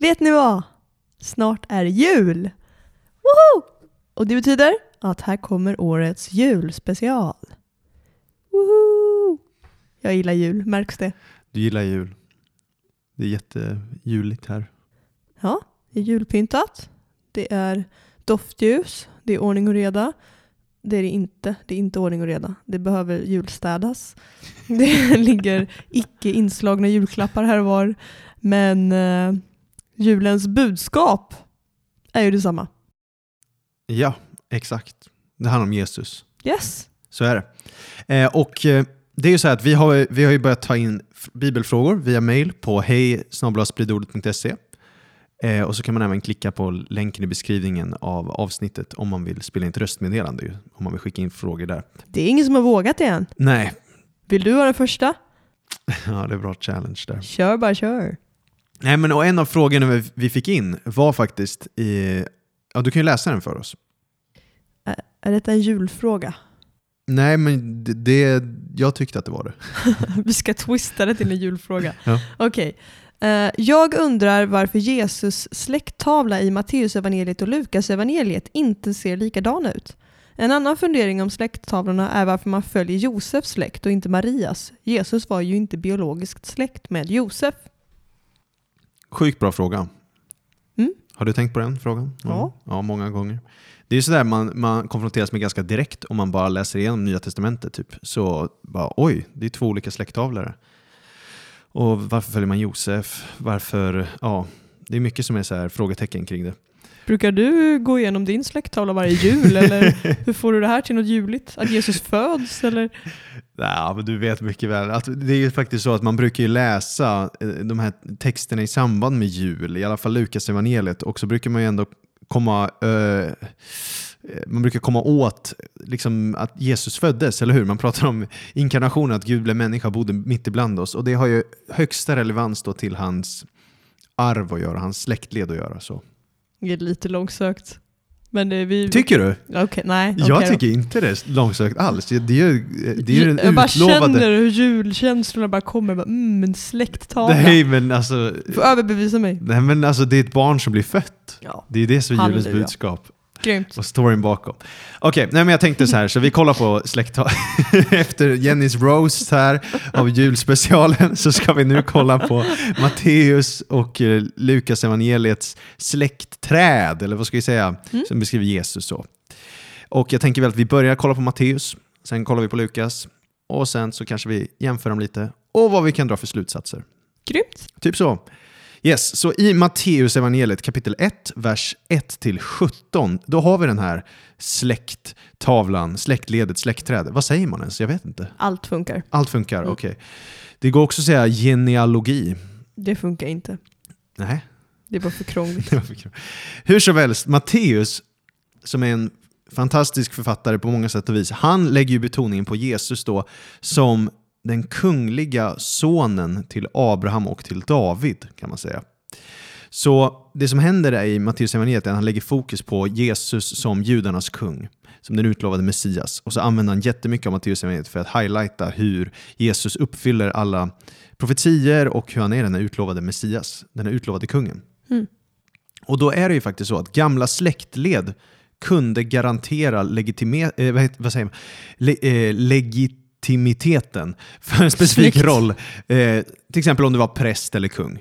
Vet ni vad? Snart är jul! Woho! Och det betyder att här kommer årets julspecial. Woho! Jag gillar jul, märks det? Du gillar jul. Det är jättejuligt här. Ja, det är julpyntat. Det är doftljus. Det är ordning och reda. Det är det inte. Det är inte ordning och reda. Det behöver julstädas. Det ligger icke inslagna julklappar här och var. Men eh, julens budskap är ju detsamma. Ja, exakt. Det handlar om Jesus. Yes. Så är det. Eh, och eh, det är ju så här att vi har, vi har ju börjat ta in bibelfrågor via mail på hej eh, och så kan man även klicka på länken i beskrivningen av avsnittet om man vill spela in ett röstmeddelande, om man vill skicka in frågor där. Det är ingen som har vågat det än. Nej, Vill du vara den första? ja, det är bra challenge där. Kör bara kör. Nej, men och en av frågorna vi- fick in var faktiskt i... Ja, du kan ju läsa den för oss. Är detta en julfråga? Nej, men det, det, jag tyckte att det var det. Vi ska twista det till en julfråga. Ja. Okej. Eh, jag undrar varför Jesus släkttavla i Matteusevangeliet och Lukasevangeliet inte ser likadana ut. En annan fundering om släkttavlorna är varför man följer Josefs släkt och inte Marias. Jesus var ju inte biologiskt släkt med Josef. Sjukt bra fråga. Mm. Har du tänkt på den frågan? Ja. Ja, många gånger. Det är sådär man, man konfronteras med ganska direkt om man bara läser igenom Nya Testamentet. Typ. Så bara, oj, det är två olika släkttavlor. Och varför följer man Josef? Varför? Ja, det är mycket som är så här frågetecken kring det. Brukar du gå igenom din släkttavla varje jul eller hur får du det här till något juligt? Att Jesus föds eller? Ja, men du vet mycket väl. Att det är ju faktiskt så att man brukar läsa eh, de här texterna i samband med jul, i alla fall Lukas evangeliet och så brukar man ju ändå komma eh, man brukar komma åt liksom, att Jesus föddes, eller hur? Man pratar om inkarnationen, att Gud blev människa och bodde mitt ibland oss. Och det har ju högsta relevans till hans arv att göra, hans släktled att göra. Så. Det är lite långsökt. Men det vi... Tycker du? Okej, nej. Jag okej då. tycker inte det är långsökt alls. Det är det är den jag bara utlovade... känner hur julkänslorna bara kommer. Bara, mm, en släkttavla. Nej men alltså, Du får överbevisa mig. nej, men alltså det är ett barn som blir fött. Ja, Det är det som är julens budskap. Grymt. Och storyn bakom. Okej, nej men jag tänkte så här, så vi kollar på släkttal. Efter Jennys roast här av julspecialen så ska vi nu kolla på Matteus och eh, Lukas evangeliets släktträd, eller vad ska vi säga, Mm. som beskriver Jesus så. Och jag tänker väl att vi börjar kolla på Matteus, sen kollar vi på Lukas och sen så kanske vi jämför dem lite och vad vi kan dra för slutsatser. Grymt. Typ så. Yes, så i Matteus evangeliet kapitel 1, vers 1-17, då har vi den här släkttavlan, släktledet, släktträdet. Vad säger man ens? Jag vet inte. Allt funkar. Allt funkar, Mm. okej. Det går också att säga genealogi. Det funkar inte. Nej, Det är bara för krångligt. var för kul. Hur som helst, Matteus, som är en fantastisk författare på många sätt och vis, han lägger ju betoningen på Jesus då som den kungliga sonen till Abraham och till David, kan man säga. Så det som händer där i Matteus evangeliet är att han lägger fokus på Jesus som judarnas kung, som den utlovade Messias. Och så använder han jättemycket av Matteus evangeliet för att highlighta hur Jesus uppfyller alla profetier och hur han är den här utlovade Messias, den här utlovade kungen. Mm. Och då är det ju faktiskt så att gamla släktled kunde garantera legitime, eh, vad, säger man? Le, eh, legitimiteten för en specifik Snyggt. roll. Eh, till exempel om du var präst eller kung.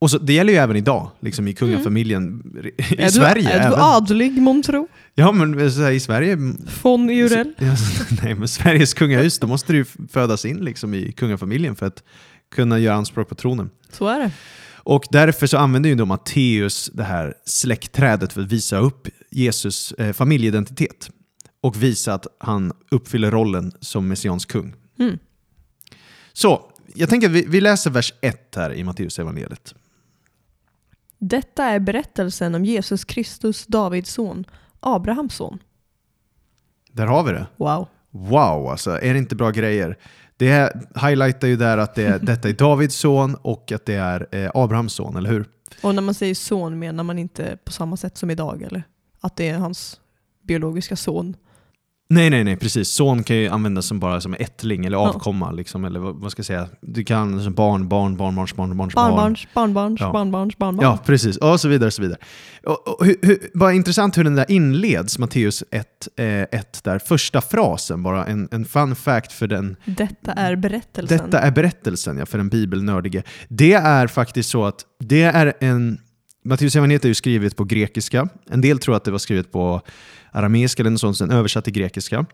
Och så, det gäller ju även idag, liksom i kungafamiljen. I är Sverige du, är även. du adlig månntro? Ja, men så här, i Sverige... Von Eurell? Ja, nej, men Sveriges kungahus, då måste du födas in liksom, i kungafamiljen för att kunna göra anspråk på tronen. Så är det. Och därför så använder ju då Matteus det här släktträdet för att visa upp Jesus eh, familjeidentitet och visa att han uppfyller rollen som messiansk kung. Mm. Så, jag tänker att vi, vi läser vers 1 här i Matteus evangeliet. Detta är berättelsen om Jesus Kristus, Davids son, Abrahams son. Där har vi det. Wow. Wow, alltså är det inte bra grejer? Det här highlightar ju där att det är, detta är Davids son och att det är eh, Abrahams son, eller hur? Och när man säger son menar man inte på samma sätt som idag eller? Att det är hans biologiska son. Nej, nej, nej, precis. Son kan ju användas som bara som ättling eller avkomma. Liksom, eller vad, vad ska jag säga? Du kan använda som barn, barn, barnbarns, barnbarns, barn. Barnbarns, barnbarns, Ja. barnbarns, barnbarn. Ja, precis. Och så vidare. Och så vidare. Och, och, hur, hur, vad intressant hur den där inleds, Matteus 1, eh, 1 där. Första frasen, bara en, en fun fact för den. Detta är berättelsen. Detta är berättelsen, ja, för den bibelnördige. Det är faktiskt så att det är en... Matteus evangeliet är ju skrivet på grekiska. En del tror att det var skrivet på arameiska eller något sånt, sen översatt till grekiska.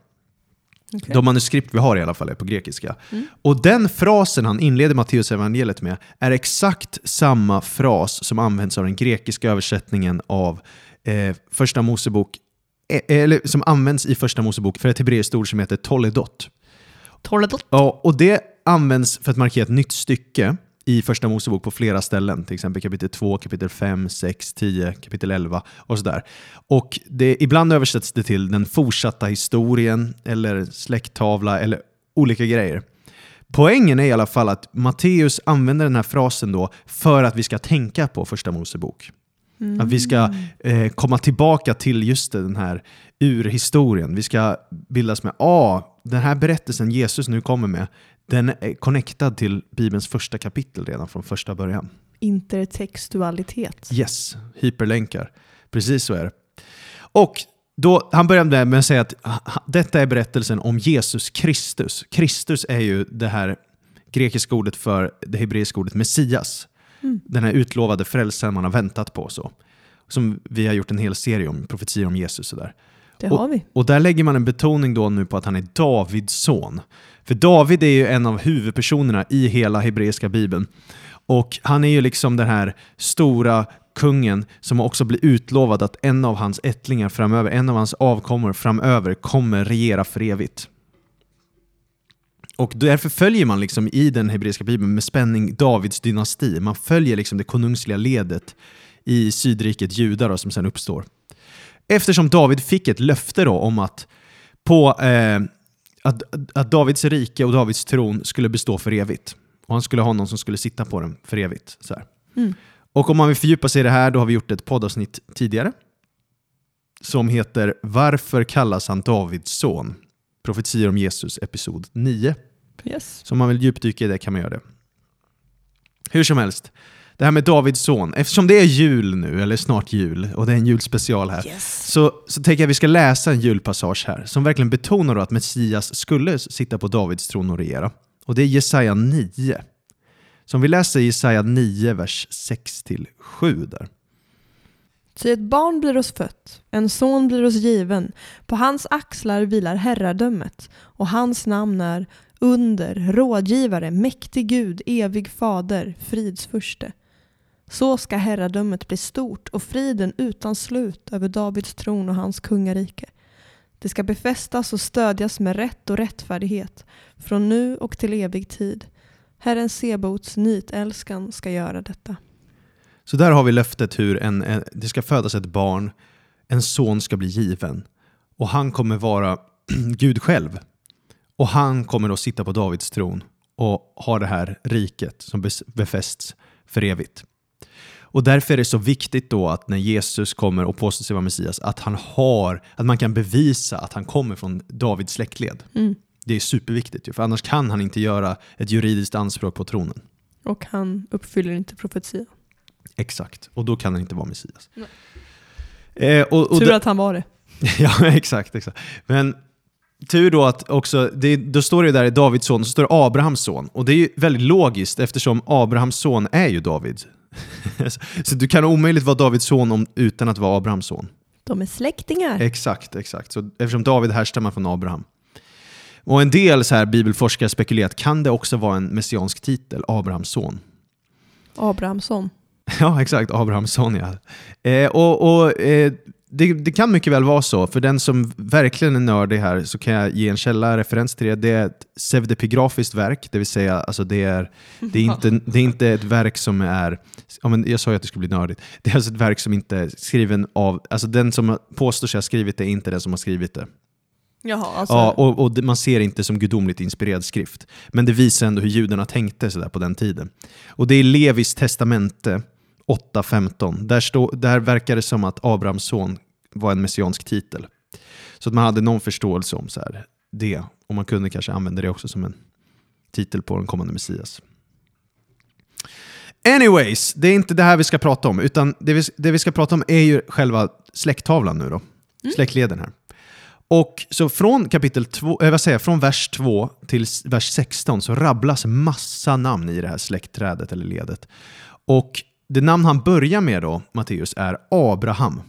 Okej. De manuskript vi har i alla fall är på grekiska. Mm. Och den frasen han inleder Matteus evangeliet med är exakt samma fras som används av den grekiska översättningen av eh, Första Mosebok, eh, eller som används i Första Mosebok för ett hebreiskt ord som heter toledot. Toledot. Ja, och det används för att markera ett nytt stycke i Första Mosebok på flera ställen. Till exempel kapitel 2, kapitel 5, 6, 10, kapitel 11 och sådär. Och det, ibland översätts det till den fortsatta historien eller släkttavla eller olika grejer. Poängen är i alla fall att Matteus använder den här frasen då för att vi ska tänka på Första Mosebok. Att vi ska eh, komma tillbaka till just den här urhistorien. Vi ska bildas med, ah, den här berättelsen Jesus nu kommer med, den är connectad till Bibelns första kapitel redan från första början. Intertextualitet. Yes, hyperlänkar. Precis så är det. Och då, han började med att säga att detta är berättelsen om Jesus Kristus. Kristus är ju det här grekiska ordet för det hebreiska ordet Messias. Mm. Den här utlovade frälsaren man har väntat på. Så. Som vi har gjort en hel serie om, profetior om Jesus. Och, där. Det har vi. och där lägger man en betoning då nu på att han är Davids son. För David är ju en av huvudpersonerna i hela hebreiska bibeln. Och han är ju liksom den här stora kungen som också blir utlovad att en av hans ättlingar framöver, en av hans avkommor framöver kommer regera för evigt. Och därför följer man liksom i den hebreiska bibeln med spänning Davids dynasti. Man följer liksom det konungsliga ledet i sydriket Juda då, som sen uppstår. Eftersom David fick ett löfte då om att, på, eh, att, att Davids rike och Davids tron skulle bestå för evigt. Och han skulle ha någon som skulle sitta på den för evigt. Så. Mm. Och om man vill fördjupa sig i det här, då har vi gjort ett poddavsnitt tidigare. Som heter Varför kallas han Davids son? Profetier om Jesus, episod 9. Yes. Så om man vill djupdyka i det kan man göra det. Hur som helst, det här med Davids son. Eftersom det är jul nu, eller snart jul, och det är en julspecial här, Yes. så, så tänker jag att vi ska läsa en julpassage här som verkligen betonar att Messias skulle sitta på Davids tron och regera. Och det är Jesaja 9. Så om vi läser Jesaja 9, vers 6-7 där. Ty ett barn blir oss fött, en son blir oss given, på hans axlar vilar herradömet, och hans namn är under, rådgivare, mäktig Gud, evig fader, fridsfurste. Så ska herradömet bli stort och friden utan slut över Davids tron och hans kungarike. Det ska befästas och stödjas med rätt och rättfärdighet, från nu och till evig tid. Herren Sebaots nitälskan ska göra detta. Så där har vi löftet hur en, en, det ska födas ett barn, en son ska bli given och han kommer vara Gud själv. Och han kommer då sitta på Davids tron och ha det här riket som befästs för evigt. Och därför är det så viktigt då att när Jesus kommer och påstår sig vara Messias, att han har, att man kan bevisa att han kommer från Davids släktled. Mm. Det är superviktigt ju, för annars kan han inte göra ett juridiskt anspråk på tronen. Och han uppfyller inte profetian. Exakt, och då kan han inte vara Messias. Eh, och, och Tur att han var det. ja, exakt, exakt. Men tur då att också, det, då står det där i Davids son, så står det Abrahams son. Och det är ju väldigt logiskt eftersom Abrahams son är ju David. Så du kan omöjligt vara Davids son om, utan att vara Abrahams son. De är släktingar. Exakt, exakt. Så eftersom David härstammar från Abraham. Och en del så här bibelforskare spekulerar att kan det också vara en messiansk titel, Abrahams son? Abrahamsson. Ja, exakt. Abrahams son, ja. Eh, och, och, eh, det, det kan mycket väl vara så. För den som verkligen är nördig här så kan jag ge en källa, referens till det. Det är ett pseudepigrafiskt verk, det vill säga alltså det, är, det, är inte, det är inte ett verk som är... Ja, men jag sa ju att det skulle bli nördigt. Det är alltså ett verk som inte är skriven av... Alltså den som påstår sig ha skrivit det är inte den som har skrivit det. Jaha, alltså. Ja, och, och man ser inte som gudomligt inspirerad skrift. Men det visar ändå hur judarna tänkte sådär på den tiden. Och det är Levis testamente 8.15. Där, stå, där verkar det som att Abrahams son var en messiansk titel. Så att man hade någon förståelse om så här, det. Och man kunde kanske använda det också som en titel på den kommande Messias. Anyways, det är inte det här vi ska prata om. Utan det vi, det vi ska prata om är ju själva släkttavlan nu då. Släktleden här. Och så från kapitel 2, äh, vad säger från vers 2 till vers 16 så rabblas massa namn i det här släktträdet eller ledet. Och det namn han börjar med då, Matteus, är Abraham.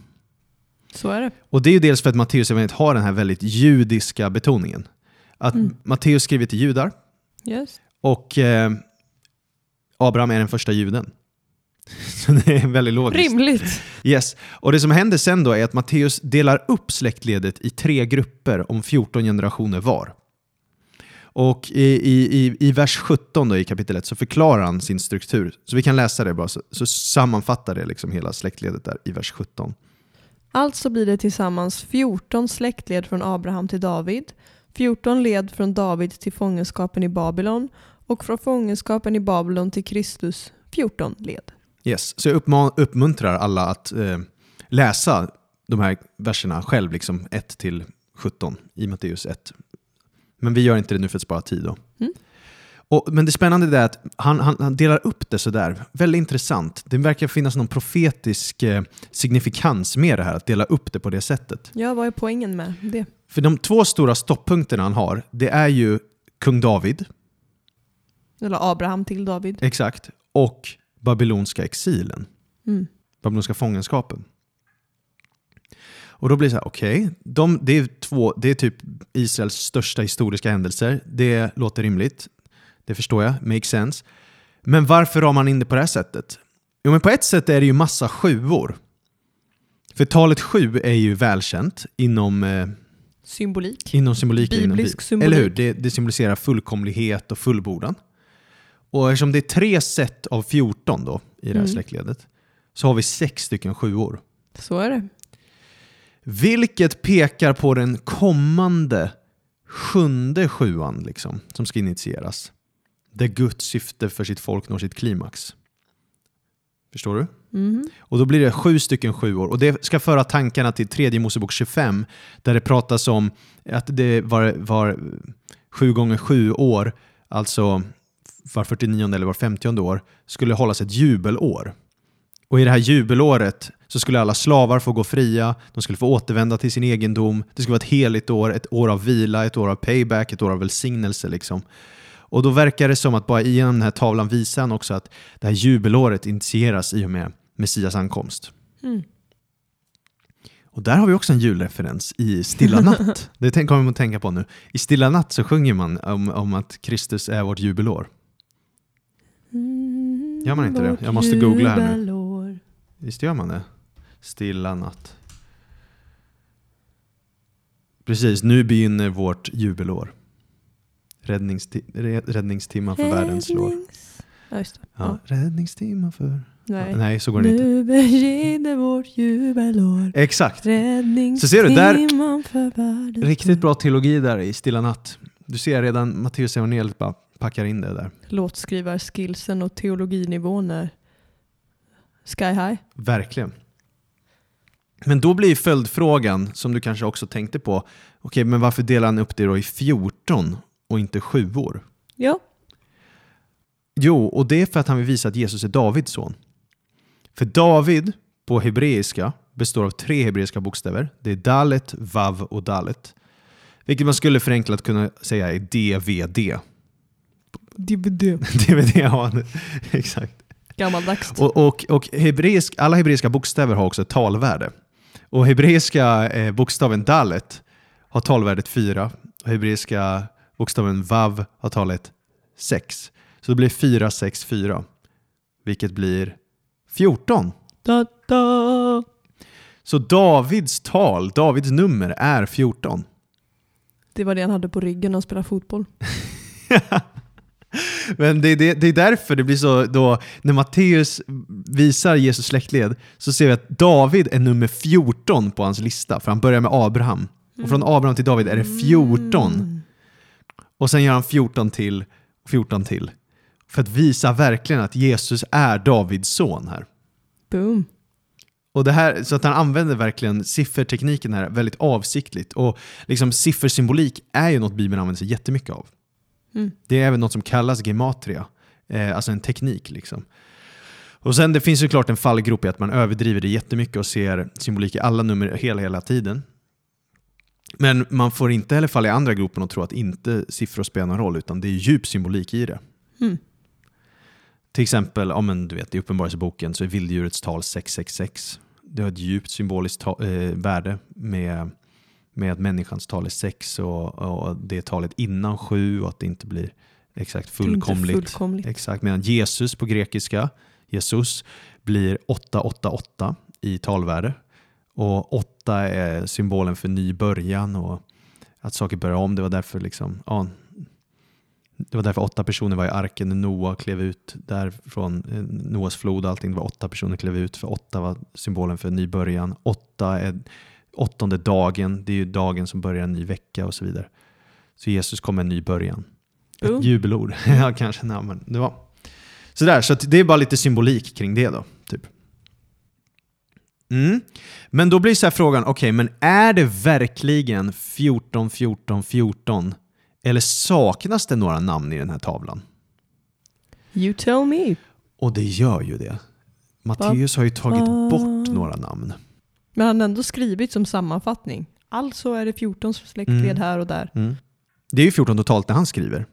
Så är det. Och det är ju dels för att Matteus evangeliet har den här väldigt judiska betoningen. Att Matteus skriver till judar Yes. och eh, Abraham är den första juden. Så det är väldigt logiskt. Rimligt. Yes. Och det som händer sen då är att Matteus delar upp släktledet i tre grupper om 14 generationer var. Och i, i, i, vers 17 då, i kapitel 1 så förklarar han sin struktur. Så vi kan läsa det bara, så, så sammanfattar det liksom hela släktledet där i vers 17. Alltså blir det tillsammans 14 släktled från Abraham till David, 14 led från David till fångenskapen i Babylon och från fångenskapen i Babylon till Kristus 14 led. Yes. Så jag uppmuntrar alla att eh, läsa de här verserna själv, liksom 1 till 17 i Matteus 1. Men vi gör inte det nu för att spara tid. Då. Mm. Och, men det spännande är att han, han, han delar upp det sådär. Väldigt intressant. Det verkar finnas någon profetisk eh, signifikans med det här, att dela upp det på det sättet. Ja, vad är poängen med det? För de två stora stopppunkterna han har, det är ju kung David, Eller Abraham till David. exakt, och babylonska exilen. Mm. babyloniska fångenskapen. Och då blir det så här, okej, de det, är två, det är typ Israels största historiska händelser. Det låter rimligt. Det förstår jag, makes sense. Men varför ramar man in det på det här sättet? Jo, men på ett sätt är det ju massa sjuor. För talet sju är ju välkänt inom, eh, Symbolik. inom symboliken. inom Biblisk Bibeln. symbolik. Eller hur? Det, det symboliserar fullkomlighet och fullbordan. Och eftersom det är tre set av 14 då, i det här Mm. släktledet så har vi sex stycken sjuor. Så är det. Vilket pekar på den kommande sjunde sjuan liksom, som ska initieras. Där Guds syfte för sitt folk når sitt klimax. Förstår du? Mhm. Och då blir det sju stycken sjuor. Och det ska föra tankarna till tredje Mosebok 25 där det pratas om att det var, var sju gånger sju år, alltså var 49 eller var 50 år, skulle hållas ett jubelår. Och i det här jubelåret så skulle alla slavar få gå fria, de skulle få återvända till sin egendom, det skulle vara ett heligt år, ett år av vila, ett år av payback, ett år av välsignelse. Liksom. Och då verkar det som att bara genom den här tavlan visar han också att det här jubelåret initieras i och med Messias ankomst. Mm. Och där har vi också en julreferens i Stilla natt. det kommer man att tänka på nu. I Stilla natt så sjunger man om, om att Kristus är vårt jubelår. Gör man inte det? Jag måste googla här nu. Visst gör man det? Stilla natt. Precis, nu begynner vårt jubelår. Räddningsti räddningstimman för världens lår. Räddnings- Ja, just det. Ja, räddningstimman för... Nej. Nej, så går det inte. Nu begynner vårt jubelår. Exakt. Så ser du, där-. Riktigt bra teologi där i Stilla natt. Du ser redan Matteus evangeliet bara packar in det där. Låtskrivarskillsen och teologinivån är sky high. Verkligen. Men då blir följdfrågan, som du kanske också tänkte på, okej, men varför delar han upp det då i 14 och inte sjuor? Ja, Jo, och det är för att han vill visa att Jesus är Davids son. För David på hebreiska består av tre hebreiska bokstäver. Det är Dalet, Vav och Dalet. Vilket man skulle förenklat kunna säga är DVD. DVD. DVD, ja. Exakt. Gammaldags. Och, och, och hebreisk, alla hebreiska bokstäver har också ett talvärde. Och hebreiska eh, bokstaven Dalet har talvärdet 4 och hebreiska bokstaven Vav har talet 6. Så det blir 4, 6, 4. Vilket blir 14. Da, da. Så Davids tal, Davids nummer är 14. Det var det han hade på ryggen när han spelade fotboll. Men det, det, det är därför det blir så då, när Matteus visar Jesus släktled så ser vi att David är nummer 14 på hans lista, för han börjar med Abraham. Och från Abraham till David är det 14. Och sen gör han 14 till och 14 till. För att visa verkligen att Jesus är Davids son här. Boom. Och det här, så att han använder verkligen siffertekniken här väldigt avsiktligt. Och liksom siffersymbolik är ju något Bibeln använder sig jättemycket av. Mm. Det är även något som kallas gematria, eh, alltså en teknik. Liksom. Och sen det finns såklart en fallgrop i att man överdriver det jättemycket och ser symbolik i alla nummer hela, hela tiden. Men man får inte heller falla i andra gropen och tro att inte siffror spelar någon roll, utan det är djup symbolik i det. Mm. Till exempel, ja, men du vet, i Uppenbarelseboken så är vilddjurets tal 666. Det har ett djupt symboliskt ta- eh, värde med, med att människans tal är 6 och, och det är talet innan 7 och att det inte blir exakt fullkomligt. fullkomligt. Exakt, medan Jesus på grekiska, Jesus, blir 888 i talvärde. Och 8 är symbolen för ny början och att saker börjar om. Det var därför liksom, ja, det var därför åtta personer var i arken när Noa klev ut därifrån eh, Noas flod och allting. Det var åtta personer klev ut för åtta var symbolen för ny början. Åtta är åttonde dagen, det är ju dagen som börjar en ny vecka och så vidare. Så Jesus kom med en ny början. Ett jubelord. ja, kanske. Nej, men det var. Så att det är bara lite symbolik kring det då. Typ. Mm. Men då blir så här frågan, okej, men är det verkligen 14, 14, 14? Eller saknas det några namn i den här tavlan? You tell me. Och det gör ju det. Matteus har ju tagit bort några namn. Men han har ändå skrivit som sammanfattning. Alltså är det 14 släktled Mm. här och där. Mm. Det är ju 14 totalt när han skriver.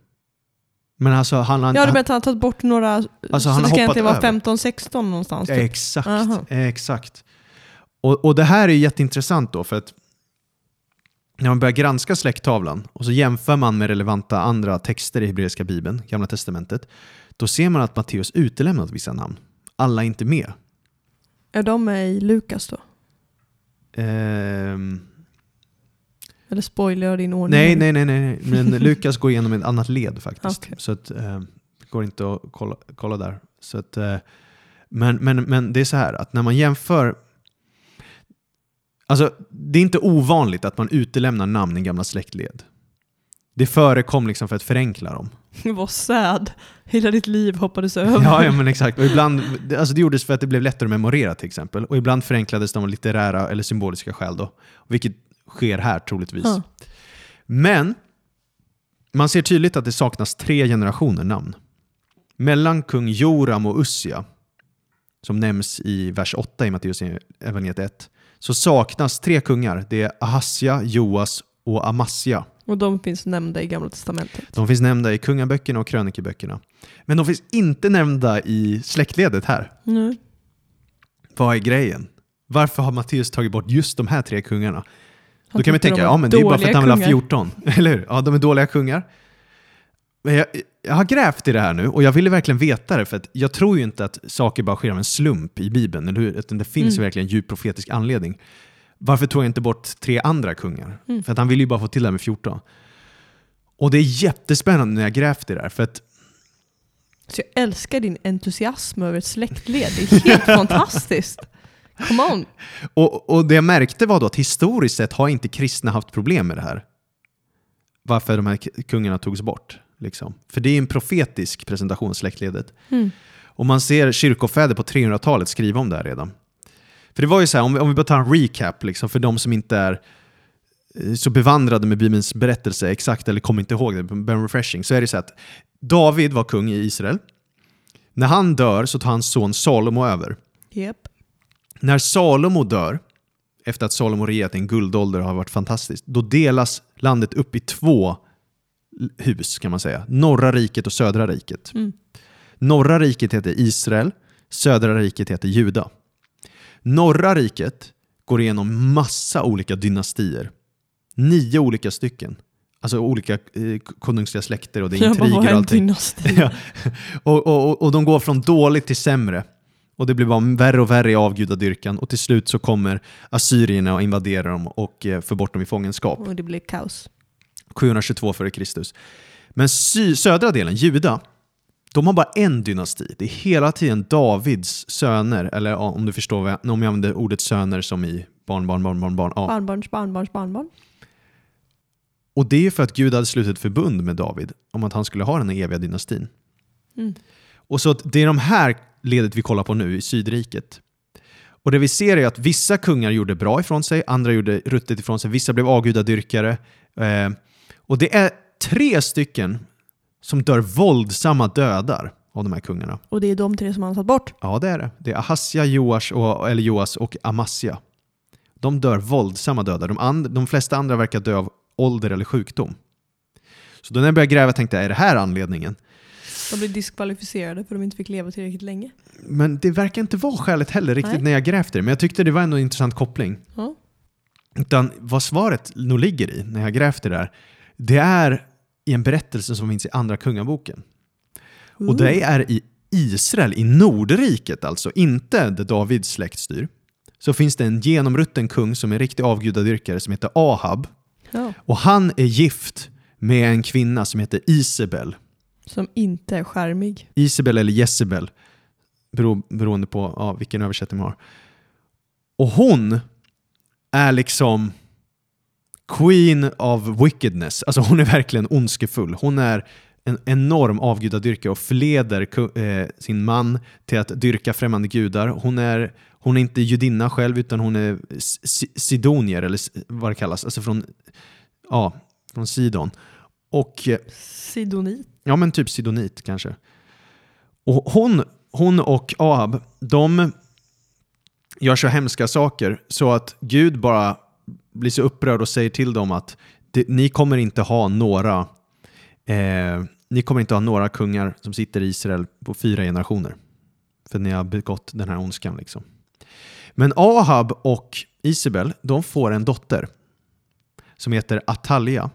Men alltså han... han Ja, du menar att han har tagit bort några, Alltså, så han det ska egentligen vara över. 15-16 någonstans? Typ. exakt. Aha. exakt. Och, och det här är jätteintressant då, för att när man börjar granska släkttavlan och så jämför man med relevanta andra texter i hebreiska bibeln, Gamla Testamentet, då ser man att Matteus utelämnat vissa namn. Alla är inte med. Är de med i Lukas då? Ehm, Eller spoilar jag din ordning? nej, nej, nej, nej, men Lukas går igenom ett annat led faktiskt. Okej. Så att, eh, går inte att kolla, kolla där. Så att, eh, men, men, men det är så här att när man jämför Alltså, det är inte ovanligt att man utelämnar namn i gamla släktled. Det förekom liksom för att förenkla dem. Vad sad. Hela ditt liv hoppades över. Ja, ja men exakt. Och ibland, alltså det gjordes för att det blev lättare att memorera till exempel. Och ibland förenklades de av litterära eller symboliska skäl då. Vilket sker här troligtvis. Ja. Men man ser tydligt att det saknas tre generationer namn. Mellan kung Joram och Ussia, som nämns i vers 8 i Matteus evangeliet 1, så saknas tre kungar. Det är Ahasja, Joas och Amasja. Och de finns nämnda i Gamla Testamentet. De finns nämnda i kungaböckerna och krönikeböckerna. Men de finns inte nämnda i släktledet här. Nej. Vad är grejen? Varför har Matteus tagit bort just de här tre kungarna? Han Då kan man tänka, ja men det är bara för att han vill ha kungar. 14. Eller hur? Ja, de är dåliga kungar. Jag, jag har grävt i det här nu och jag ville verkligen veta det för att jag tror ju inte att saker bara sker av en slump i Bibeln, eller hur? Utan det finns ju Mm. verkligen en djup profetisk anledning. Varför tog jag inte bort tre andra kungar? Mm. För att han vill ju bara få till det här med 14. Och det är jättespännande när jag grävt i det här, för att Så jag älskar din entusiasm över ett släktled. Det är helt fantastiskt. Come on. Och, och det jag märkte var då att historiskt sett har inte kristna haft problem med det här. Varför de här kungarna togs bort. Liksom. För det är en profetisk presentation, släktledet. Mm. Och man ser kyrkofäder på 300-talet skriva om det här redan. För det var ju så här, om vi, om vi bara tar en recap liksom, för de som inte är eh, så bevandrade med Bibelns berättelse exakt, eller kommer inte ihåg det, Ben Refreshing, så är det så här att David var kung i Israel. När han dör så tar hans son Salomo över. Yep. När Salomo dör, efter att Salomo regerat i en guldålder och har varit fantastiskt, då delas landet upp i två hus kan man säga. Norra riket och södra riket. Mm. Norra riket heter Israel, södra riket heter Juda. Norra riket går igenom massa olika dynastier. Nio olika stycken. Alltså olika eh, konungsliga släkter och det är intriger och allting. Ja. Och, och, och- och de går från dåligt till sämre. Och det blir bara värre och värre i avgudadyrkan och till slut så kommer assyrierna och invaderar dem och eh, för bort dem i fångenskap. Och det blir kaos. 722 f.Kr. Men sy- södra delen, Juda, de har bara en dynasti. Det är hela tiden Davids söner, eller om du förstår vad jag, om jag använder ordet söner som i barn, barn, barn, barn, barn. Ja. Barnbarns barnbarns barnbarn. Och det är för att Gud hade slutit förbund med David om att han skulle ha den eviga dynastin. Mm. Och så det är de här ledet vi kollar på nu i Sydriket. Och det vi ser är att vissa kungar gjorde bra ifrån sig, andra gjorde ruttet ifrån sig, vissa blev avgudadyrkare. Eh, och det är tre stycken som dör våldsamma dödar av de här kungarna. Och det är de tre som han har tagit bort. Ja, det är det. Det är Ahasja, Joas och, eller Joas och Amasja. De dör våldsamma dödar. De, and, de flesta andra verkar dö av ålder eller sjukdom. Så då när jag började gräva tänkte jag, är det här anledningen? De blev diskvalificerade för att de inte fick leva tillräckligt länge. Men det verkar inte vara skälet heller riktigt Nej. när jag grävde det. Men jag tyckte det var ändå en intressant koppling. Ja. Utan vad svaret nog ligger i när jag grävde det där, det är i en berättelse som finns i Andra Kungaboken. Och det är i Israel, i Nordriket alltså, inte där Davids släkt styr. Så finns det en genomrutten kung som är en riktig avgudadyrkare som heter Ahab. Ja. Och han är gift med en kvinna som heter Isabel. Som inte är skärmig. Isabel eller Jezebel, bero, beroende på ja, vilken översättning man har. Och hon är liksom Queen of wickedness. Alltså hon är verkligen ondskefull. Hon är en enorm avgudadyrkare och förleder eh, sin man till att dyrka främmande gudar. Hon är, hon är inte judinna själv utan hon är si- sidonier, eller vad det kallas, alltså från, ja, från Sidon. Och eh, Sidonit. Ja, men typ sidonit kanske. Och hon, hon och Ahab, de gör så hemska saker så att Gud bara blir så upprörd och säger till dem att det, ni kommer inte ha några eh, ni kommer inte ha några kungar som sitter i Israel på fyra generationer. För ni har begått den här ondskan. Liksom. Men Ahab och Isabel, de får en dotter som heter Atalja.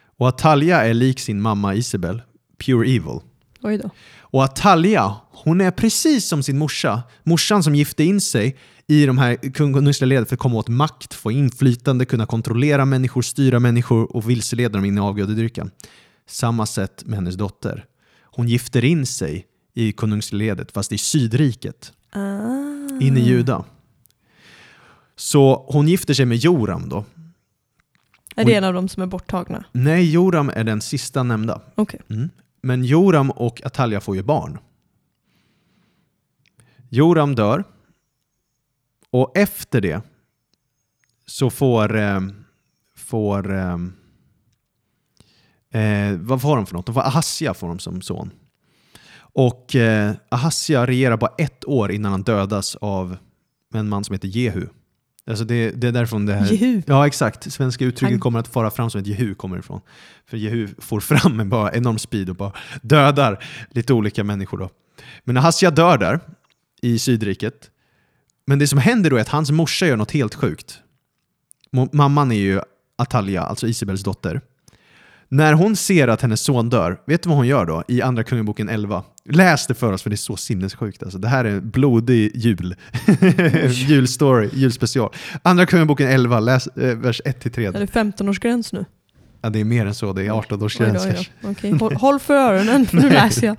Och Atalja är lik sin mamma Isabel, pure evil. Oj då. Och Atalja, hon är precis som sin morsa. Morsan som gifte in sig i de här kungliga ledet för att komma åt makt, få inflytande, kunna kontrollera människor, styra människor och vilseleda dem in i avgudadyrkan. Samma sätt med hennes dotter. Hon gifter in sig i konungsledet, fast i sydriket, Ah. in i Juda. Så hon gifter sig med Joram då. Är det en av dem som är borttagna? Nej, Joram är den sista nämnda. Okej. Mm. Men Joram och Atalja får ju barn. Joram dör. Och efter det så får... Eh, får eh, eh, vad får de för något? De får Ahasja får de som son. Och eh, Ahasja regerar bara ett år innan han dödas av en man som heter Jehu. Alltså det, det är därifrån det här... Jehu. Ja, exakt. Svenska uttrycket Han- kommer att fara fram som ett Jehu kommer ifrån. För Jehu får fram med bara enorm speed och bara dödar lite olika människor. Då. Men Ahasja dör där i Sydriket. Men det som händer då är att hans morsa gör något helt sjukt. Mamman är ju Atalja, alltså Isabels dotter. När hon ser att hennes son dör, vet du vad hon gör då? I Andra Kungaboken 11. Läs det för oss för det är så sinnessjukt. Alltså. Det här är en blodig jul. Julstory, julspecial. Andra Kungaboken 11, läs eh, vers 1-3. Är det 15-årsgräns nu? Ja, det är mer än så, det är 18-årsgräns Oj då, oj kanske. då. Okej, Håll, för öronen, nu läser jag.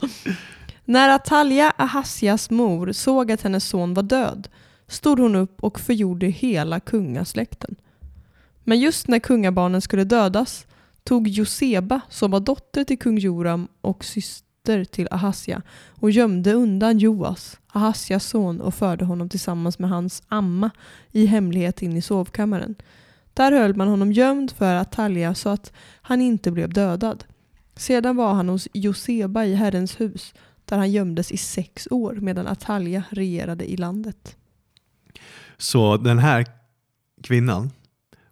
När Atalja, Ahasjas mor, såg att hennes son var död stod hon upp och förgjorde hela kungasläkten. Men just när kungabarnen skulle dödas tog Joseba, som var dotter till kung Joram och syster till Ahasja, och gömde undan Joas, Ahasjas son, och förde honom tillsammans med hans amma i hemlighet in i sovkammaren. Där höll man honom gömd för Atalja så att han inte blev dödad. Sedan var han hos Joseba i Herrens hus, där han gömdes i sex år medan Atalja regerade i landet. Så den här kvinnan,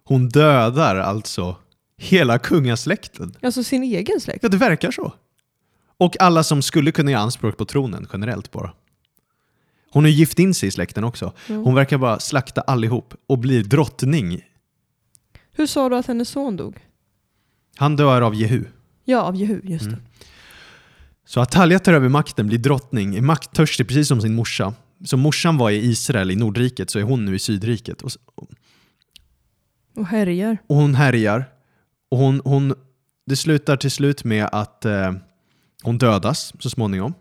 hon dödar alltså hela kungasläkten. Alltså sin egen släkt. Ja, det verkar så. Och alla som skulle kunna göra anspråk på tronen generellt bara. Hon har gift in sig i släkten också. Mm. Hon verkar bara slakta allihop och blir drottning. Hur sa du att hennes son dog? Han dör av Jehu. Ja, av Jehu, just det. Mm. Så Atalja tar över makten, blir drottning, är makttörstig precis som sin morsa. Så morsan var i Israel, i Nordriket, så är hon nu i Sydriket. Och, Och härjar. och hon härjar. Och hon, hon, det slutar till slut med att eh, hon dödas så småningom.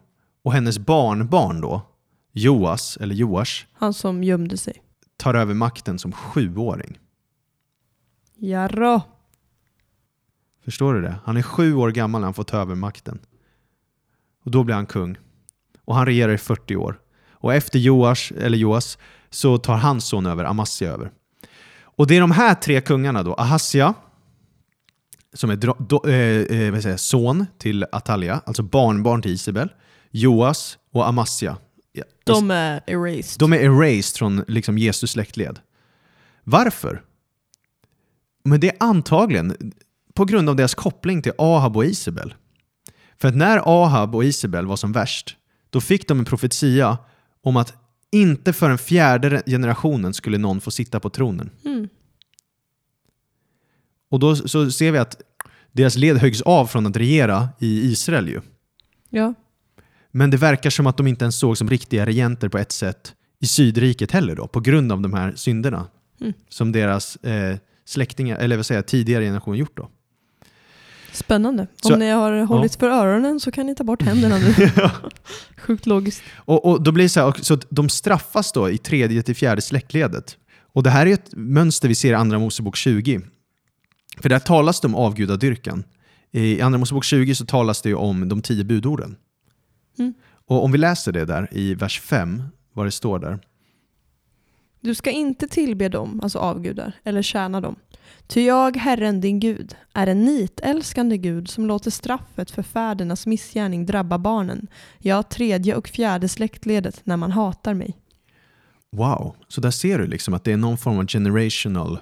Och hennes barnbarn då, Joas, eller Joash, Han som gömde sig. tar över makten som sjuåring. Jarrå. Förstår du det? Han är sju år gammal när han får ta över makten. Och då blir han kung. Och han regerar i 40 år. Och efter Joas, eller Joas så tar hans son över, Amasja över. Och det är de här tre kungarna då, Ahasja, som är dro- do, eh, eh, jag, son till Atalja, alltså barnbarn till Isabel, Joas och Amasja. Ja, De är erased. de är erased från liksom Jesus släktled. Varför? Men det är antagligen på grund av deras koppling till Ahab och Isabel. För att när Ahab och Isabel var som värst, då fick de en profetia om att inte för den fjärde generationen skulle någon få sitta på tronen. Mm. Och då så ser vi att deras led höjs av från att regera i Israel ju. Ja. Men det verkar som att de inte ens såg som riktiga regenter på ett sätt i Sydriket heller då, på grund av de här synderna Mm. som deras eh, släktingar, eller vad säger tidigare generation gjort då. Spännande. Så- Om ni har hållit för öronen så kan ni ta bort händerna nu. Sjukt logiskt. Och, och då blir det så här, så de straffas då i tredje till fjärde släktledet. Och det här är ett mönster vi ser i Andra Mosebok 20. För där talas det om avgudadyrkan. I Andra Mosebok 20 så talas det om de tio budorden. Mm. Och om vi läser det där i vers 5, vad det står där. Du ska inte tillbe dem, alltså avgudar, eller tjäna dem. Ty jag, Herren din Gud, är en nitälskande Gud som låter straffet för fädernas missgärning drabba barnen, ja, tredje och fjärde släktledet när man hatar mig. Wow, så där ser du liksom att det är någon form av generational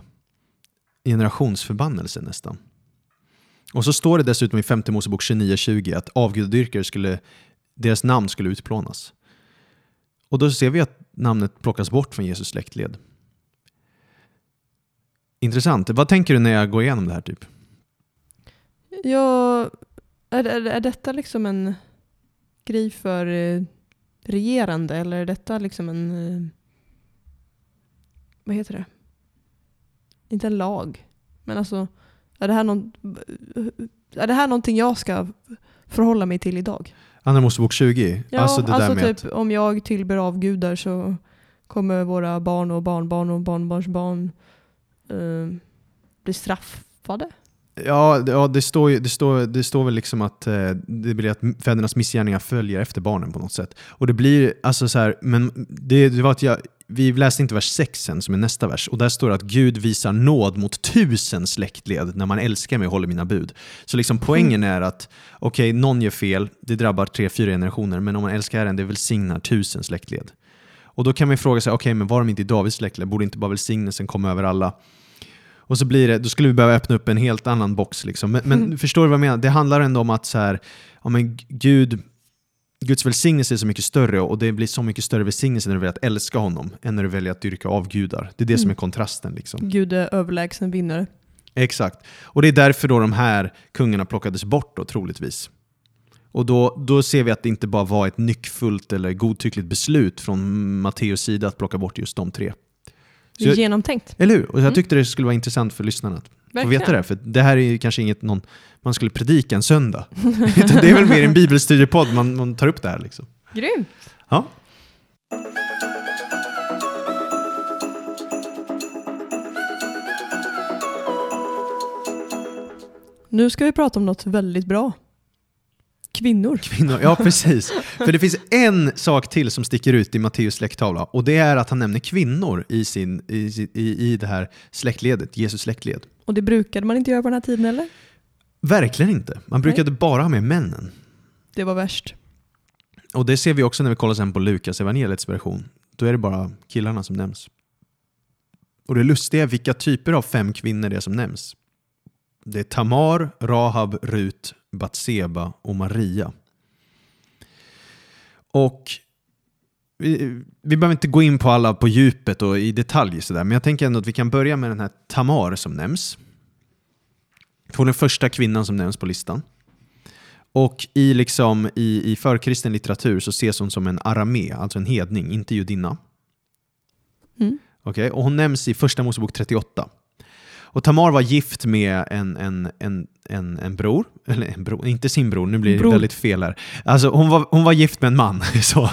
generationsförbannelse nästan. Och så står det dessutom i femte Mosebok 29.20 att avgudadyrkare skulle, deras namn skulle utplånas. Och då ser vi att namnet plockas bort från Jesus släktled. Intressant. Vad tänker du när jag går igenom det här typ? Ja, är, är, är detta liksom en grej för eh, regerande eller är detta liksom en... Eh, vad heter det? Inte en lag. Men alltså, är det här, någon, är det här någonting jag ska förhålla mig till idag? Andra Mosebok 20? Ja, alltså alltså, det där med typ om jag tillber avgudar så kommer våra barn och barnbarn och barnbarnsbarn eh, bli straffade. Ja, det- ja det, står, ju- det, står, det står väl liksom att eh, det blir att fädernas missgärningar följer efter barnen på något sätt. Och det blir, alltså så här, men det, det var att jag, vi läste inte vers 6 sen, som är nästa vers, och där står det att Gud visar nåd mot tusen släktled när man älskar mig och håller mina bud. Så liksom poängen är att, okej, någon gör fel, det drabbar tre, fyra generationer, men om man älskar Herren, det välsignar tusen släktled. Och då kan man fråga sig, okej, men var de inte i Davids släktled? Borde inte bara välsignelsen komma över alla? Och så blir det, då skulle vi behöva öppna upp en helt annan box. Liksom. Men, men Mm. förstår du vad jag menar? Det handlar ändå om att så här, ja, men Gud, Guds välsignelse är så mycket större och det blir så mycket större välsignelse när du väljer att älska honom än när du väljer att dyrka avgudar. Det är det som är Mm. kontrasten. Liksom. Gud är överlägsen vinnare. Exakt. Och det är därför då de här kungarna plockades bort då, troligtvis. Och då, då ser vi att det inte bara var ett nyckfullt eller godtyckligt beslut från Matteus sida att plocka bort just de tre. Så jag- genomtänkt. Eller hur? Och jag Mm. tyckte det skulle vara intressant för lyssnarna att få Verkligen. veta det. För det här är ju kanske inget någon, man skulle predika en söndag. Utan det är väl mer en bibelstudiepodd man, man tar upp det här. Liksom. Grymt. Ja. Nu ska vi prata om något väldigt bra. Kvinnor. Kvinnor, ja precis. För det finns en sak till som sticker ut i Matteus släkttavla och det är att han nämner kvinnor i, sin, i, i, i det här släktledet, Jesus släktled. Och det brukade man inte göra på den här tiden eller? Verkligen inte. Man brukade bara ha med männen. Det var värst. Och det ser vi också när vi kollar sen på Lukas evangeliets version. Då är det bara killarna som nämns. Och det lustiga är vilka typer av fem kvinnor det är som nämns. Det är Tamar, Rahab, Rut, Batseba och Maria. Och vi, vi behöver inte gå in på alla på djupet och i detalj sådär, men jag tänker ändå att vi kan börja med den här Tamar som nämns. Hon är den första kvinnan som nämns på listan. Och i, liksom, i, i förkristen litteratur så ses hon som en aramé, alltså en hedning, inte judinna. Mm. Okej, Och hon nämns i Första Mosebok 38. Och Tamar var gift med en, en, en, en, en bror, eller en bror, inte sin bror, nu blir det Bror. väldigt fel här. Alltså hon var, hon var gift med en man, så.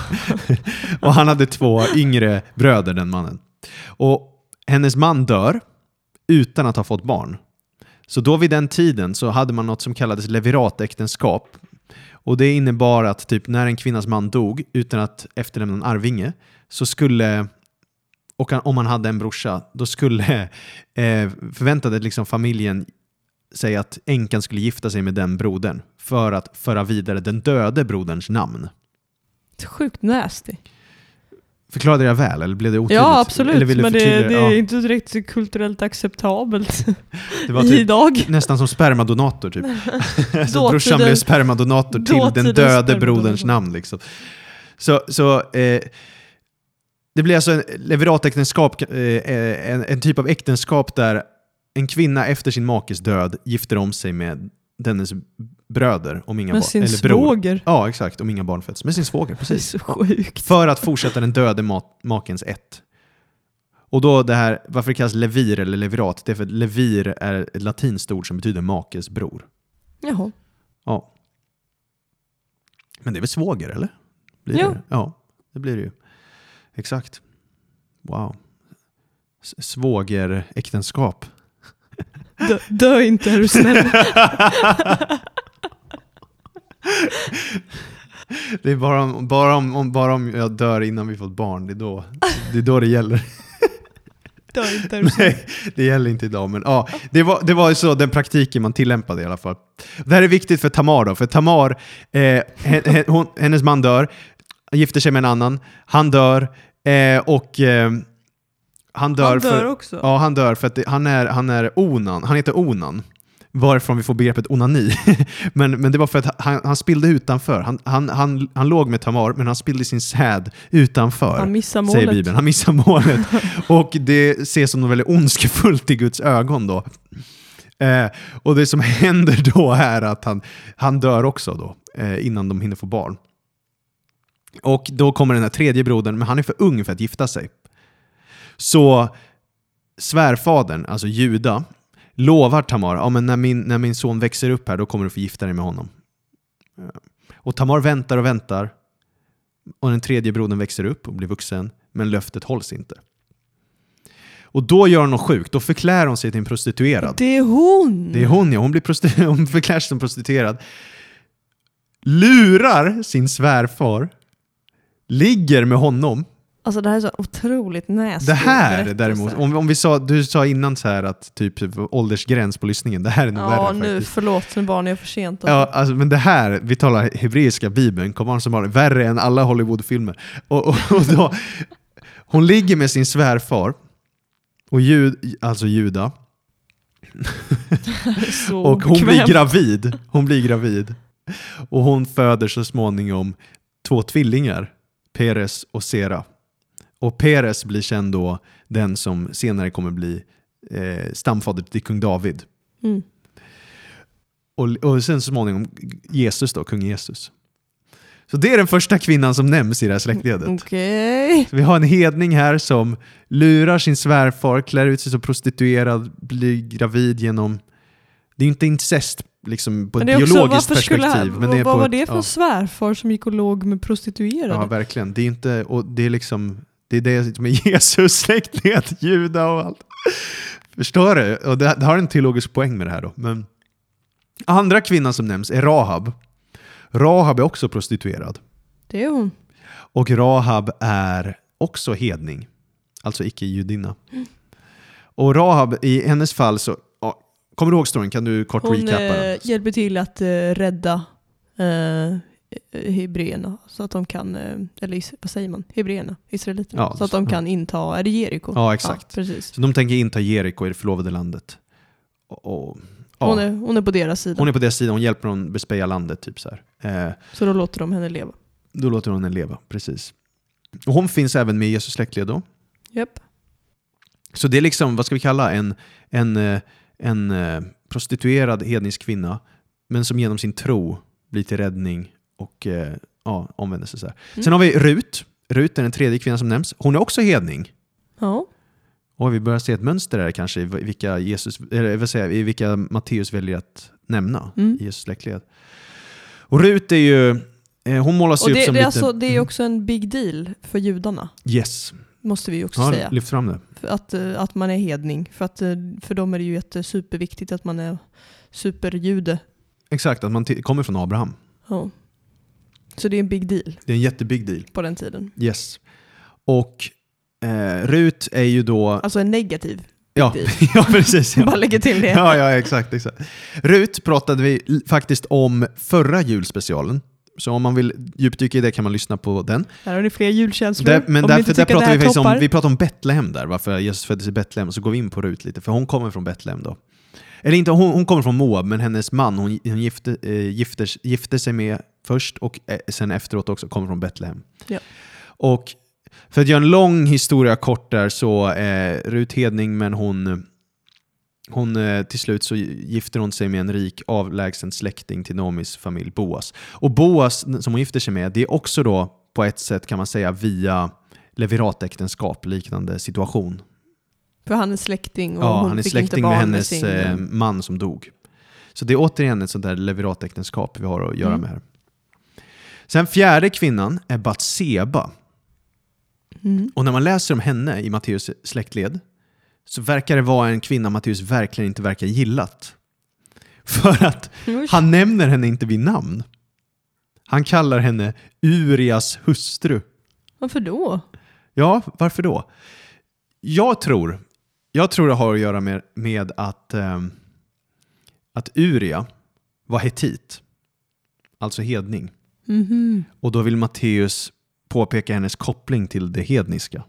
och han hade två yngre bröder, den mannen. Och hennes man dör utan att ha fått barn. Så då vid den tiden så hade man något som kallades leviratäktenskap. Och det innebar att typ när en kvinnas man dog utan att efterlämna en arvinge så skulle, och om man hade en brorsa, då skulle eh, förväntade liksom familjen sig att änkan skulle gifta sig med den brodern för att föra vidare den döde broderns namn. Sjukt nasty. Förklarade jag väl eller blev det otydligt? Ja, absolut. Men det, det är ja, inte direkt kulturellt acceptabelt det var typ idag. nästan som spermadonator typ. så Dåtidens- brorsan blev spermadonator till den döde broderns namn. Liksom. Så, så eh, det blir alltså en leviratäktenskap, eh, eh, en, en typ av äktenskap där en kvinna efter sin makes död gifter om sig med dennes bröder om inga Med sin eller bror. svåger. Ja, exakt. Om inga barn föds. Med sin svåger, precis. så sjukt. För att fortsätta den döde ma- makens ett. Och då det här, varför det kallas levir eller levirat, det är för att levir är ett latinskt ord som betyder makes bror. Jaha. Ja. Men det är väl svåger, eller? Blir Ja. Det? Ja, det blir det ju. Exakt. Wow. Svågeräktenskap. Dö, dö inte är du snäll. Det är bara om, bara, om, om, bara om jag dör innan vi fått barn, det är då det, är då det gäller. Dö inte är du snäll. Nej, det gäller inte idag, men ja, det var, det var ju så den praktiken man tillämpade i alla fall. Det här är viktigt för Tamar då, för Tamar, eh, hennes man dör, gifter sig med en annan, han dör eh, och eh, han dör, Han dör för, också. Ja, han dör för att det, han, är, han är onan, han heter Onan. Varifrån vi får begreppet onani. men, men det var för att han, han spillde utanför. Han, han, han, han låg med Tamar, men han spillde sin säd utanför. Han missar Säger målet. Bibeln. Han missar målet. och det ses som något väldigt ondskefullt i Guds ögon då. Eh, och det som händer då är att han, han dör också då, eh, innan de hinner få barn. Och då kommer den här tredje brodern, men han är för ung för att gifta sig. Så svärfadern, alltså Juda, lovar Tamar, ja, men när, min, när min son växer upp här, då kommer du få gifta dig med honom. Eh, Och Tamar väntar och väntar, och den tredje brodern växer upp och blir vuxen, men löftet hålls inte. Och då gör hon något sjukt, då förklär hon sig till en prostituerad. Det är hon! Det är hon ja, hon, blir hon förklär sig som prostituerad. Lurar sin svärfar, ligger med honom. Alltså det här är så otroligt näsigt. Det här däremot, om, om vi sa, du sa innan så här att typ åldersgräns på lyssningen, det här är nog Ja, värre nu, faktiskt. förlåt, nu var ni för sent. Ja, alltså, men det här, vi talar hebreiska bibeln, kommer som har värre än alla Hollywoodfilmer. Och, och, och då, hon ligger med sin svärfar, och jud, alltså Juda, och hon blir gravid. Hon blir gravid. Och hon föder så småningom två tvillingar, Peres och Sera. Och Peres blir sen då den som senare kommer bli eh, stamfader till kung David. Mm. Och, och sen så småningom Jesus då, kung Jesus. Så det är den första kvinnan som nämns i det här släktledet. Så vi har en hedning här som lurar sin svärfar, klär ut sig som prostituerad, blir gravid genom... Det är inte incest liksom, på ett biologiskt perspektiv. han, men det vad var ett- det för ja, svärfar som gick och låg med prostituerade? ja, verkligen. Det är inte... Och det är liksom... Det är det som är Jesus släktled, Juda och allt. Förstår du? Och det, det har en teologisk poäng med det här då. Men andra kvinnan som nämns är Rahab. Rahab är också prostituerad. Det är hon. Och Rahab är också hedning, alltså icke-judinna. Och Rahab, i hennes fall så, kommer du ihåg storyn? Kan du kort Hon recappa eh, den? hjälper till att eh, rädda eh, hebreerna så att de kan, eh, eller vad säger man, hebreerna, israeliterna, Ja, så att de ja. kan inta, är det Jeriko? Ja, exakt. precis. Så de tänker inta Jeriko i det förlovade landet. Och, och, ja, Hon, är, hon är på deras sida, hon är på deras sida, hon hjälper dem bespeja landet. Typ så här. Eh, så då låter de henne leva. då låter hon henne leva, precis. Och hon finns även med i Jesus släktled då. Japp. Så det är liksom, vad ska vi kalla en, en, eh, en eh, prostituerad hednisk kvinna, men som genom sin tro blir till räddning och eh, ja, omvändelse. Så här. Mm. Sen har vi Rut. Rut är den tredje kvinnan som nämns. Hon är också hedning. Ja. Och vi börjar se ett mönster där kanske i vilka, Jesus, eller, vill säga, i vilka Matteus väljer att nämna Mm. i Jesus släktled. Och Rut är ju, eh, hon målas Och ju upp som det, är lite... alltså, det är också en big deal för judarna, Yes, måste vi också ja, säga. lyft fram det. Att, eh, att man är hedning. För, att, eh, för dem är det ju jätte, superviktigt att man är superjude. Exakt, att man kommer från Abraham. Ja. Så det är en big deal Det är en jättebig deal. på den tiden. Yes. Och eh, Rut är ju då... Alltså en negativ Ja, deal. ja precis. Bara Ja. lägger till det. Ja, ja, exakt, exakt. Rut pratade vi faktiskt om förra julspecialen. Så om man vill djupdyka i det kan man lyssna på den. Här har ni fler julkänslor. Där, men därför, där pratar vi faktiskt om, vi pratar om Betlehem där, varför Jesus föddes i Betlehem. Så går vi in på Rut lite, för hon kommer från Betlehem då. Eller inte, hon, hon kommer från Moab, men hennes man hon, hon gifte, eh, gifter, gifte sig med först och eh, sen efteråt också kommer från Betlehem. Ja. Och för att göra en lång historia kort där så är Rut hedning, men hon, hon eh, till slut så gifter hon sig med en rik avlägsen släkting till Noomis familj, Boas. Och Boas som hon gifter sig med, det är också då på ett sätt kan man säga via leviratäktenskap, liknande situation. För han är släkting och Ja, hon han är fick släkting inte barn med hennes sin... eh, man som dog. Så det är återigen ett sånt där leviratäktenskap vi har att göra Mm. med här. Sen fjärde kvinnan är Batseba. Mm. Och när man läser om henne i Matteus släktled så verkar det vara en kvinna Matteus verkligen inte verkar gillat. För att han nämner henne inte vid namn. Han kallar henne Urias hustru. Varför då? Ja, varför då? Jag tror, jag tror det har att göra med, med att, ehm, att Uria var hetit, alltså hedning. Mhm. Och då vill Matteus påpeka hennes koppling till det hedniska.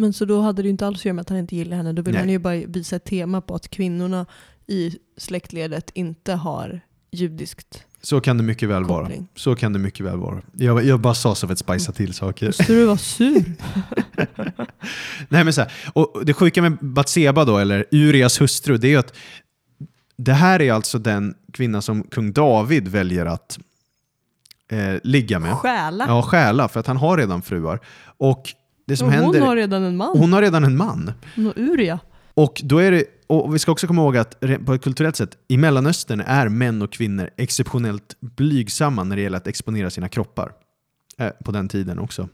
Men så då hade det ju inte alls att göra med att han inte gillar henne. Då vill Nej. han ju bara visa ett tema på att kvinnorna i släktledet inte har judiskt Så kan det mycket väl vara. koppling. Så kan det mycket väl vara. Jag, jag bara sa så för att spicea till saker. Måste du vara sur? Nej, men så här, och det sjuka med Batseba då, eller Urias hustru, det är ju att det här är alltså den kvinna som kung David väljer att eh, ligga med. Stjäla? Ja, stjäla, för att han har redan fruar. Och det som hon händer... har redan en man. hon har redan en man. Hon har Uria. Och då är det, och vi ska också komma ihåg att på ett kulturellt sätt, i Mellanöstern är män och kvinnor exceptionellt blygsamma när det gäller att exponera sina kroppar. Eh, på den tiden också.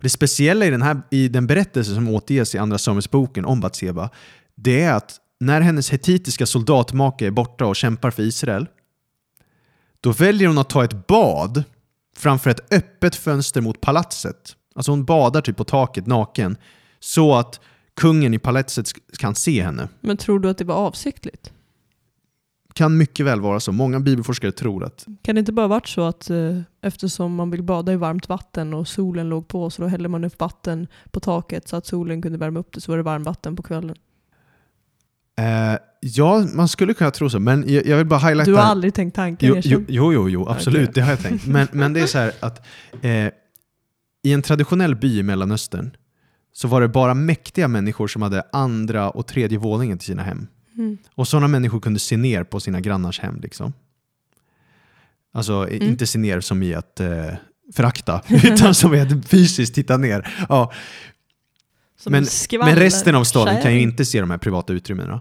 Det speciella i den, här, i den berättelse som återges i Andra Samuelsboken om Batseba, det är att när hennes hetitiska soldatmake är borta och kämpar för Israel, då väljer hon att ta ett bad framför ett öppet fönster mot palatset. Alltså hon badar typ på taket naken, så att kungen i palatset kan se henne. Men tror du att det var avsiktligt? Kan mycket väl vara så. Många bibelforskare tror att Kan det inte bara varit så att eh, eftersom man vill bada i varmt vatten och solen låg på så då hällde man upp vatten på taket så att solen kunde värma upp det så var det varmvatten på kvällen. eh, ja, man skulle kunna tro så, men jag, jag vill bara highlighta... Du har aldrig tänkt tanken? Jo, jo, jo, jo, absolut, Okej. det har jag tänkt. Men, men det är så här att eh, i en traditionell by i Mellanöstern så var det bara mäktiga människor som hade andra och tredje våningen till sina hem. Mm. Och sådana människor kunde se ner på sina grannars hem. Liksom. Alltså Mm. inte se ner som i att eh, förakta, utan som i att fysiskt titta ner. Ja, men, men resten av staden kan ju inte se de här privata utrymmena.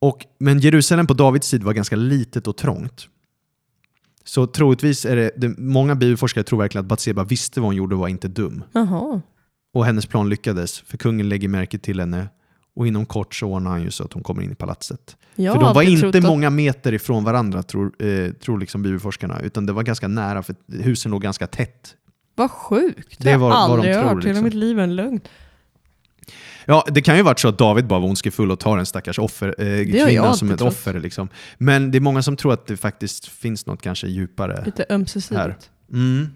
Och, men Jerusalem på Davids tid var ganska litet och trångt. Så troligtvis är det, det många bibelforskare tror verkligen att Batseba visste vad hon gjorde och var inte dum. Jaha. Och hennes plan lyckades, för kungen lägger märke till henne och inom kort så ordnar han ju så att hon kommer in i palatset. Jag för de var inte att- många meter ifrån varandra, tror, eh, tror liksom bibelforskarna, utan det var ganska nära, för husen låg ganska tätt. Vad sjukt. Det har vad jag de aldrig tror, hört. Hela liksom. mitt liv är en lögn. Ja, det kan ju varit så att David bara var ondskefull och tar en stackars offer, eh, kvinna som ett trott. offer. Liksom. Men det är många som tror att det faktiskt finns något kanske djupare. Lite ömsesidigt. Mm.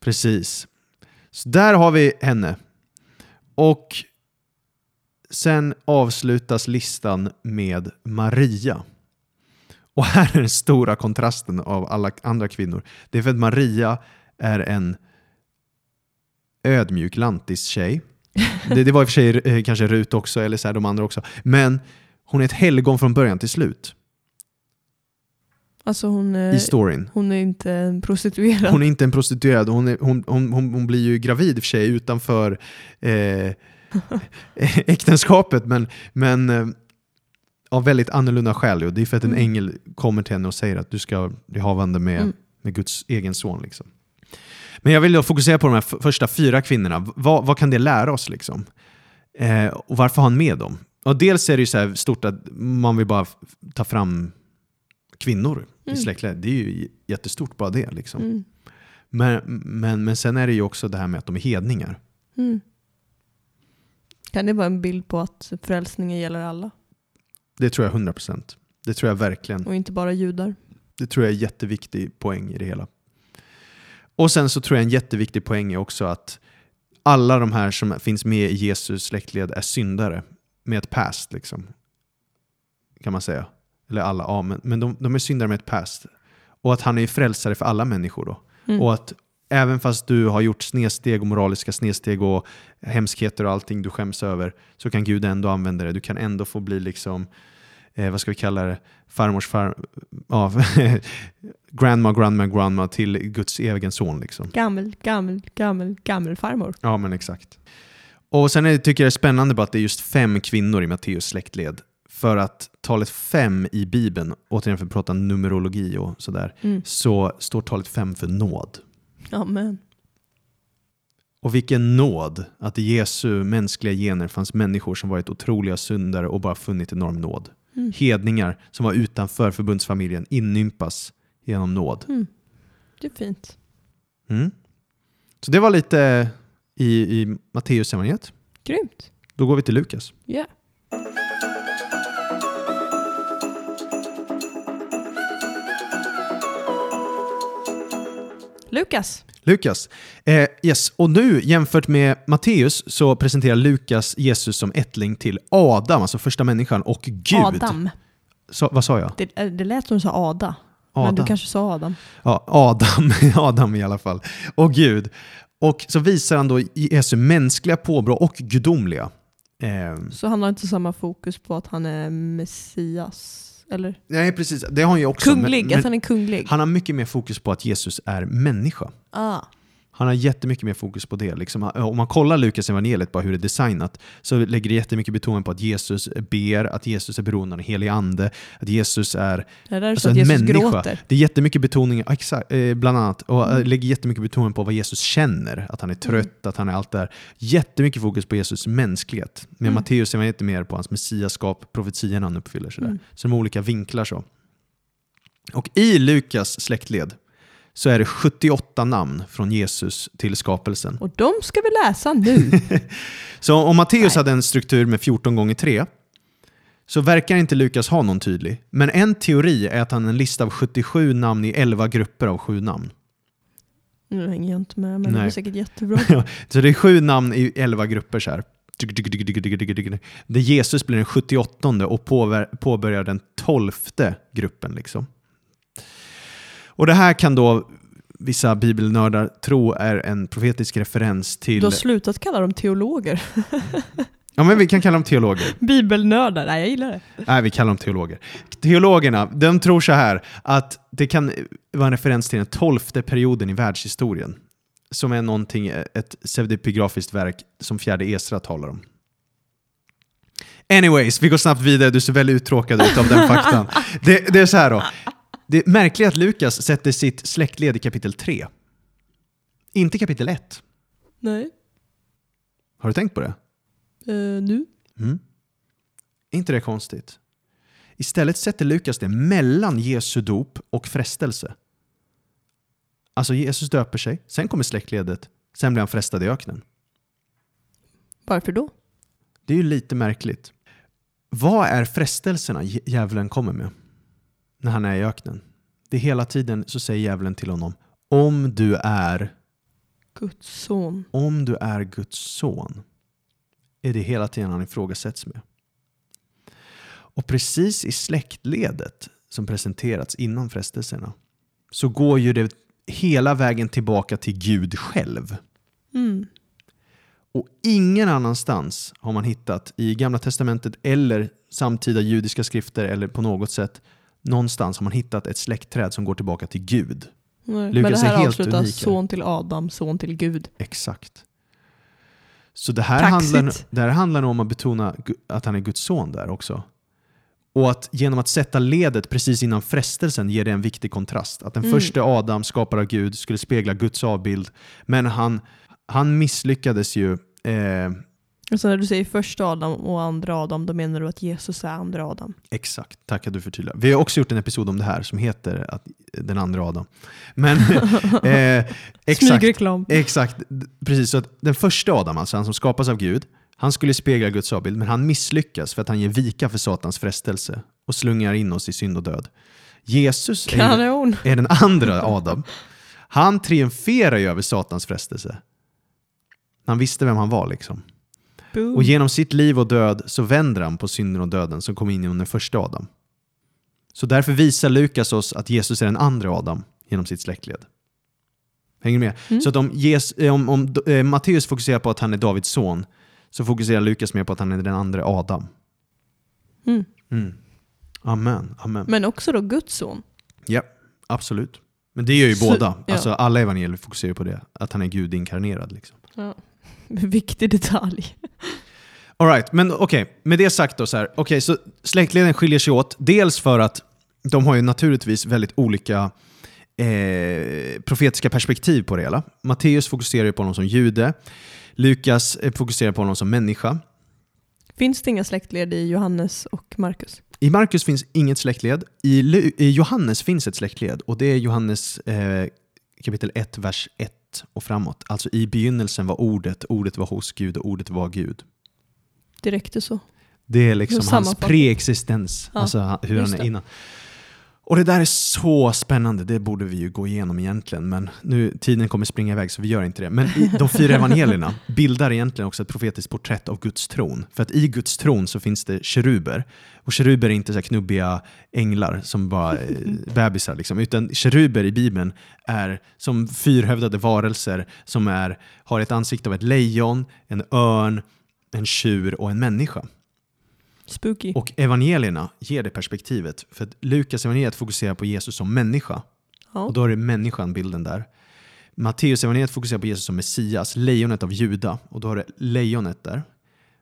Precis. Så där har vi henne. Och sen avslutas listan med Maria. Och här är den stora kontrasten av alla andra kvinnor. Det är för att Maria är en ödmjuk lantis-tjej. Det, det var i och för sig eh, kanske Rut också, eller så här, de andra också. Men hon är ett helgon från början till slut. Alltså hon är, i storyn. hon är inte en prostituerad. Hon är inte en prostituerad, hon, är, hon, hon, hon, hon blir ju gravid i och för sig utanför eh, äktenskapet, men, men eh, av väldigt annorlunda skäl. ju. Det är för att en Mm. ängel kommer till henne och säger att du ska bli havande med, Mm. med Guds egen son. Liksom. Men jag vill fokusera på de här första fyra kvinnorna. Vad, vad kan det lära oss? Liksom? Eh, och varför har han med dem? Och dels är det ju så stort att man vill bara ta fram kvinnor i Mm. släktled. Det är ju jättestort bara det. Liksom. Mm. Men, men, men sen är det ju också det här med att de är hedningar. Mm. Kan det vara en bild på att frälsningen gäller alla Det tror jag 100%. Det tror jag verkligen. och inte bara judar? Det tror jag är en jätteviktig poäng i det hela. Och sen så tror jag en jätteviktig poäng är också att alla de här som finns med i Jesus släktled är syndare med ett past. Liksom. Kan man säga. Eller alla, ja, men, men de, de är syndare med ett past. Och att han är frälsare för alla människor då. Mm. Och att även fast du har gjort snedsteg och moraliska snedsteg och hemskheter och allting du skäms över så kan Gud ändå använda det. Du kan ändå få bli liksom, eh, vad ska vi kalla det, farmors far, ja, grandma, grandma, grandma till Guds egen son. Liksom. Gammel, gammel, gammel, gammelfarmor. Ja, men exakt. Och sen är, tycker jag det är spännande bara att det är just fem kvinnor i Matteus släktled. För att talet fem i Bibeln, återigen för att prata numerologi och sådär, Mm. så står talet fem för nåd. Amen. Och vilken nåd att i Jesu mänskliga gener fanns människor som varit otroliga syndare och bara funnit enorm nåd. Mm. Hedningar som var utanför förbundsfamiljen inympas genom nåd. Mm. Det är fint. Mm. Så det var lite i, i Matteus evangeliet. Grymt. Då går vi till Lukas. Ja. Lukas. Lukas. Eh, yes. Och nu jämfört med Matteus så presenterar Lukas Jesus som ättling till Adam, alltså första människan, och Gud. Adam. Så, vad sa jag? Det, eh, det lät som du sa Ada. Men Adam. du kanske sa Adam. Ja, Adam, Adam i alla fall. Och Gud. Och så visar han då Jesu mänskliga påbrå och gudomliga. Eh, Så han har inte samma fokus på att han är Messias? Eller? nej, precis. Det har han ju också. Kunglig, men, att han men är kunglig. han har mycket mer fokus på att Jesus är människa. Ah. Han har jättemycket mer fokus på det. Liksom, om man kollar Lukas evangeliet bara hur det är designat så lägger det jättemycket betoning på att Jesus ber, att Jesus är beroende av den helige ande, att Jesus är Det är Alltså en Jesus människa. gråter. Det är jättemycket betoning, exakt, eh, bland annat, och Mm. mm. lägger jättemycket betoning på vad Jesus känner, att han är trött, att han är allt det där. Jättemycket fokus på Jesus mänsklighet. Men Mm. Matteus är lite mer på hans messiaskap, profetierna han uppfyller. Sådär. Mm. Så de olika vinklar så. Och i Lukas släktled så är det 78 namn från Jesus till skapelsen. Och de ska vi läsa nu. Så om Matteus hade en struktur med 14 gånger 3 så verkar inte Lukas ha någon tydlig. Men en teori är att han har en lista av 77 namn i 11 grupper av 7 namn. nu hänger jag inte med, men det Nej. blir säkert jättebra. Så det är 7 namn i 11 grupper så här. Där Jesus blir den 78 och påbörjar den 12 gruppen. Liksom. Och det här kan då vissa bibelnördar tro är en profetisk referens till... Du har slutat kalla dem teologer. Ja, men vi kan kalla dem teologer. Bibelnördar, nej jag gillar det. Nej, vi kallar dem teologer. Teologerna, de tror så här att det kan vara en referens till den tolfte perioden i världshistorien. Som är någonting, ett pseudepigrafiskt verk som fjärde Esra talar om. Anyways, vi går snabbt vidare. Du ser väldigt uttråkad ut av den faktan. Det, det är så här då. Det är märkligt att Lukas sätter sitt släktled i kapitel 3. Inte kapitel 1. Nej. Har du tänkt på det? Eh, nu? Mm. Är inte det konstigt? Istället sätter Lukas det mellan Jesu dop och frestelse. Alltså Jesus döper sig, sen kommer släktledet, sen blir han frestad i öknen. Varför då? Det är ju lite märkligt. Vad är frestelserna djä- djävulen kommer med när han är i öknen? Det är hela tiden så säger djävulen till honom om du är, Guds son. om du är Guds son är det hela tiden han ifrågasätts med. Och precis i släktledet som presenterats innan frestelserna så går ju det hela vägen tillbaka till Gud själv. Mm. Och ingen annanstans har man hittat i Gamla Testamentet eller samtida judiska skrifter eller på något sätt någonstans har man hittat ett släktträd som går tillbaka till Gud. Nej. Lukas Men det är här helt avslutas unika. son till Adam, son till Gud. Exakt. Så det här, Taxigt. handlar, det här handlar nog om att betona att han är Guds son där också. Och att genom att sätta ledet precis innan frestelsen ger det en viktig kontrast. Att den Mm. första Adam, skapad av Gud, skulle spegla Guds avbild. Men han, han misslyckades ju. Eh, Och så när du säger första Adam och andra Adam, då menar du att Jesus är andra Adam. exakt, tack att du förtydligar. Vi har också gjort en episod om det här som heter att, Den andra Adam. Men eh, exakt. Smygreklam. Exakt, precis. Så att den första Adam, alltså han som skapas av Gud, han skulle spegla Guds avbild, men han misslyckas för att han ger vika för Satans frestelse och slungar in oss i synd och död. Jesus är, är den andra Adam. Han triumferar ju över Satans frestelse. Han visste vem han var liksom. Boom. Och genom sitt liv och död så vänder han på synden och döden som kom in genom den första Adam. Så därför visar Lukas oss att Jesus är den andra Adam genom sitt släktled. Hänger ni med? Mm. Så att om, Jes, eh, om, om eh, Matteus fokuserar på att han är Davids son så fokuserar Lukas mer på att han är den andra Adam. Mm. Mm. Amen. Amen. Men också då Guds son. Ja, absolut. Men det gör ju Så- båda. ja. Alltså, alla evangelier fokuserar på det. Att han är Gud inkarnerad. Liksom. Ja. Viktig detalj. All right, men okej, med det sagt då så här, okej, så släktleden skiljer sig åt, dels för att de har ju naturligtvis väldigt olika eh, profetiska perspektiv på det hela. Matteus fokuserar ju på honom som jude, Lukas eh, fokuserar på honom som människa. Finns det inga släktled i Johannes och Markus? I Markus finns inget släktled, i, Lu- i Johannes finns ett släktled och det är Johannes eh, kapitel 1, vers 1 och framåt. Alltså i begynnelsen var ordet, ordet var hos Gud och ordet var Gud. Det räckte så. Det är liksom hans preexistens, Ja, alltså hur han är innan. Och det där är så spännande, det borde vi ju gå igenom egentligen, men nu tiden kommer springa iväg så vi gör inte det. Men i, de fyra evangelierna bildar egentligen också ett profetiskt porträtt av Guds tron. För att i Guds tron så finns det keruber, och keruber är inte så knubbiga änglar som bara eh, bebisar, liksom. utan keruber i Bibeln är som fyrhövdade varelser som är, har ett ansikte av ett lejon, en örn, en tjur och en människa. Spooky. Och evangelierna ger det perspektivet. För att Lukas evangeliet fokuserar på Jesus som människa. Ja. Och då är det människan bilden där. Matteus evangeliet fokuserar på Jesus som Messias, lejonet av Juda. Och då har du lejonet där.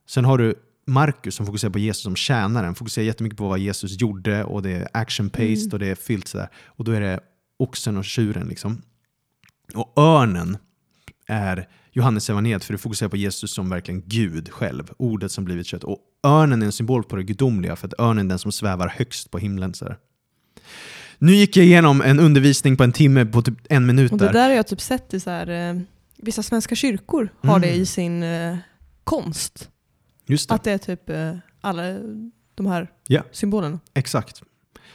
Sen har du Markus som fokuserar på Jesus som tjänaren. Fokuserar jättemycket på vad Jesus gjorde och det är action-paced Mm. och det är fyllt sådär. Och då är det oxen och tjuren liksom. Och örnen är Johannes evangeliet för det fokuserar på Jesus som verkligen Gud själv, ordet som blivit kött. Och örnen är en symbol på det gudomliga för att örnen är den som svävar högst på himlen. Så. Nu gick jag igenom en undervisning på en timme på typ en minut Och det där. där har jag typ sett i så här, eh, vissa svenska kyrkor har Mm. det i sin eh, konst. Just det, Att det är typ eh, alla de här Ja. symbolerna. exakt.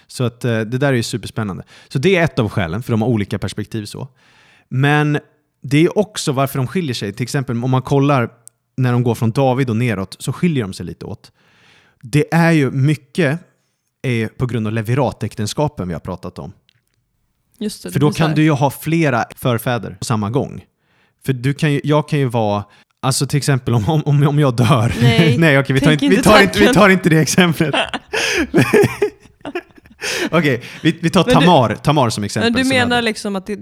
Så att, eh, det där är ju superspännande. Så det är ett av skälen, för de har olika perspektiv. så. Men det är också varför de skiljer sig. Till exempel om man kollar när de går från David och neråt så skiljer de sig lite åt. Det är ju mycket är på grund av leviratäktenskapen vi har pratat om. Det, För då kan du ju ha flera förfäder på samma gång. För du kan ju, jag kan ju vara, alltså till exempel om, om, om jag dör. Nej, Nej okej, vi, tar inte, vi, tar inte, vi tar inte det exemplet. okej, vi, vi tar Men du- Tamar, Tamar som exempel. Men du menar liksom att det,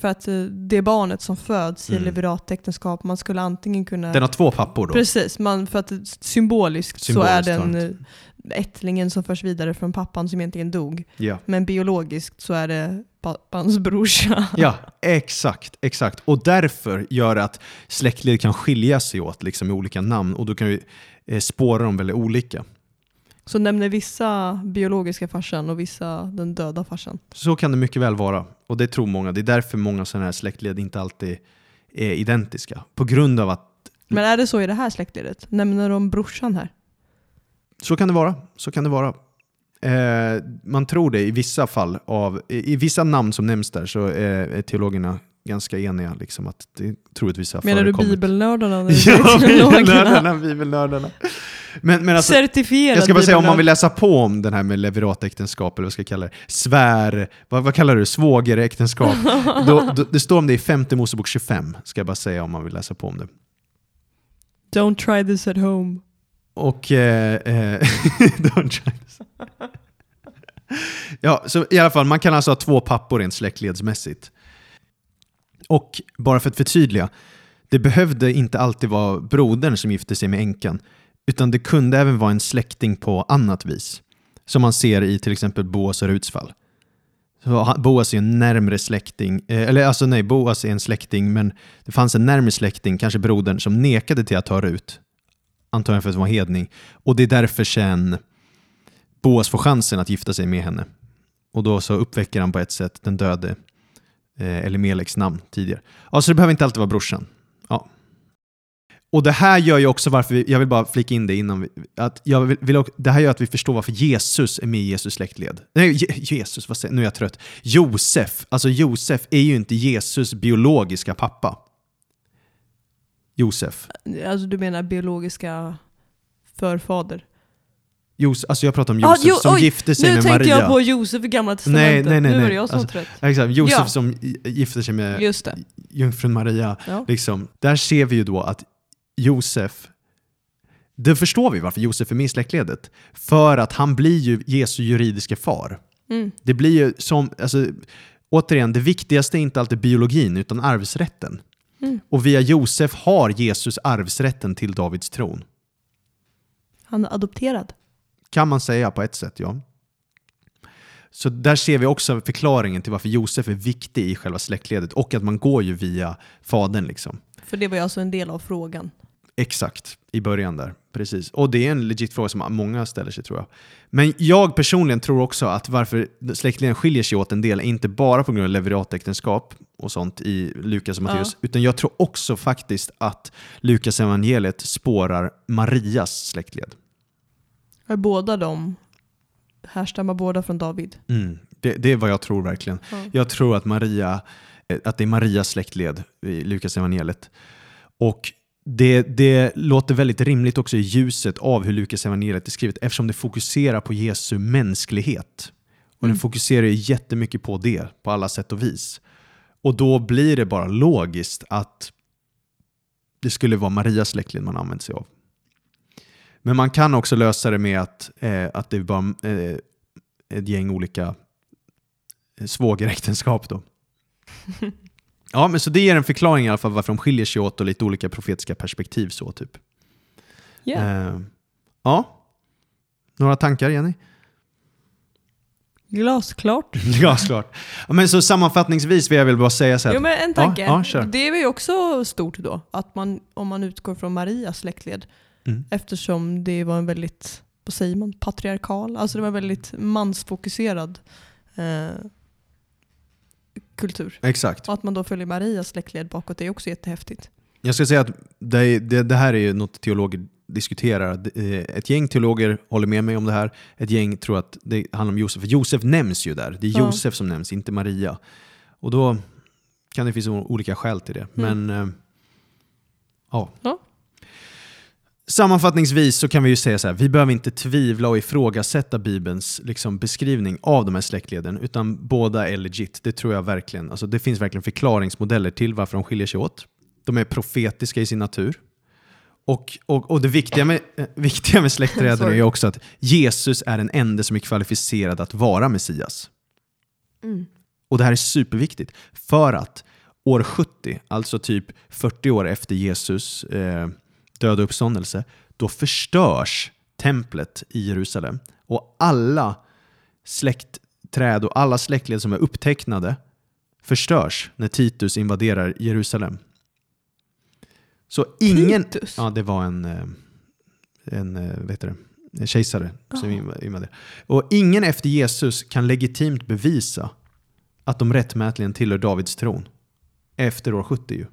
för att eh, det barnet som föds i Mm. leviratäktenskap, man skulle antingen kunna... Den har två pappor då? Precis, man, för att det- symboliskt, så är Symboliskt den eh, ättlingen som förs vidare från pappan som egentligen dog. Ja. Men biologiskt så är det pappans brorsa. ja, exakt, exakt. Och därför gör det att släktled kan skilja sig åt liksom, i olika namn och då kan vi eh, spåra dem väldigt olika. Så nämner vissa biologiska farsan och vissa den döda farsan. Så kan det mycket väl vara. Och det tror många. Det är därför många sådana här släktled inte alltid är identiska. På grund av att Men är det så i det här släktledet? Nämner de brorsan här? så kan det vara. Så kan det vara. Eh, man tror det i vissa fall. av I, i vissa namn som nämns där så är, är teologerna ganska eniga liksom att det troligtvis har Menar förekommit. bibelnördarna? du Ja, säger teologerna? bibelnördarna. bibelnördarna. Men, men alltså, Certifierad jag ska bara säga om man vill läsa på om den här med leviratäktenskap, eller vad ska jag kalla det? Svär, vad, vad kallar du Svågeräktenskap. då, då, det står om det i femte Mosebok 25, ska jag bara säga om man vill läsa på om det. Don't try this at home. Och... Eh, eh, don't try this. Ja, så i alla fall, man kan alltså ha två pappor rent släktledsmässigt. Och bara för att förtydliga, det behövde inte alltid vara brodern som gifte sig med änkan, utan det kunde även vara en släkting på annat vis. Som man ser i till exempel Boas och Ruts fall. Så Boas är en närmre släkting, eh, eller alltså nej, Boas är en släkting, men det fanns en närmre släkting, kanske brodern, som nekade till att ta Rut. Antagligen för att hon var hedning. Och det är därför sen Boas får chansen att gifta sig med henne. Och då så uppväcker han på ett sätt den döde eh, Meleks namn tidigare. Ja, så det behöver inte alltid vara brorsan. Och det här gör ju också varför, vi, jag vill bara flika in det innan, vi, att jag vill, vill, det här gör att vi förstår varför Jesus är med i Jesus släktled. Nej, Je, Jesus, vad säger, nu är jag trött. Josef, alltså Josef är ju inte Jesus biologiska pappa. Josef. Alltså du menar biologiska förfader? Jos, alltså jag pratar om Ah, Josef jo, som oj, gifte sig Nu med tänkte Maria. jag på Josef i Gamla Testamentet. nej, nej, nu nej. det jag som Alltså, trött. Exakt, Josef Ja. som gifter sig med Just det. jungfrun Maria. Ja. Liksom, där ser vi ju då att Josef, det förstår vi varför Josef är med i släktledet. För att han blir ju Jesu juridiska far. Mm. Det blir ju som, alltså, återigen, det viktigaste är inte alltid biologin utan arvsrätten. Mm. Och via Josef har Jesus arvsrätten till Davids tron. Han är adopterad. Kan man säga på ett sätt, ja. Så där ser vi också förklaringen till varför Josef är viktig i själva släktledet och att man går ju via fadern. Liksom. För det var ju alltså en del av frågan. Exakt, i början där. Precis. Och det är en legit fråga som många ställer sig tror jag. Men jag personligen tror också att varför släktleden skiljer sig åt en del inte bara på grund av levieratäktenskap och sånt i Lukas och Matteus, utan jag tror också faktiskt att Lukas evangeliet spårar Marias släktled. Är båda de härstammar båda från David? Mm. Det, det är vad jag tror verkligen. Ja. Jag tror att, Maria, eh, att det är Marias släktled i Lukas evangeliet. Och det, det låter väldigt rimligt också i ljuset av hur Lukas evangeliet är skrivet eftersom det fokuserar på Jesu mänsklighet. Och den Mm. fokuserar ju jättemycket på det på alla sätt och vis. Och då blir det bara logiskt att det skulle vara Marias släktled man använder sig av. Men man kan också lösa det med att, eh, att det är bara eh, ett gäng olika eh, svågeräktenskap då. ja, men så det ger en förklaring i alla fall varför de skiljer sig åt och lite olika profetiska perspektiv så typ. Ja. Eh, ja. Några tankar Jenny? Glasklart. Glasklart. Ja, men så sammanfattningsvis vill jag väl bara säga så här. Jo men en tanke. Ja, ja, det är ju också stort då, att man, om man utgår från Marias släktled, Mm. eftersom det var en väldigt, vad säger man, patriarkal, alltså det var en väldigt mansfokuserad eh, kultur. Exakt. Och att man då följer Marias släktled bakåt är också jättehäftigt. Jag ska säga att det, det, det här är ju något teologer diskuterar. Det- eh, Ett gäng teologer håller med mig om det här. Ett gäng tror att det handlar om Josef. För Josef nämns ju där. Det är Ja. Josef som nämns, inte Maria. Och då kan det finnas olika skäl till det. Men eh, ja. Mm. Ja. Sammanfattningsvis så kan vi ju säga så här, vi behöver inte tvivla och ifrågasätta Bibelns liksom, beskrivning av de här släktleden, utan båda är legit. Det tror jag verkligen. Alltså, det finns verkligen förklaringsmodeller till varför de skiljer sig åt. De är profetiska i sin natur. Och, och, och det viktiga med, eh, viktiga med släktträden är också att Jesus är den enda som är kvalificerad att vara Messias. Mm. Och det här är superviktigt. För att år 70, alltså typ 40 år efter Jesus eh, död och uppståndelse, då förstörs templet i Jerusalem. Och alla släktträd och alla släktled som är upptecknade förstörs när Titus invaderar Jerusalem. Så ingen... Titus? Ja, det var en, eh, en eh, heter det? En kejsare som invaderade. Och ingen efter Jesus kan legitimt bevisa att de rättmätligen tillhör Davids tron efter år 70 ju.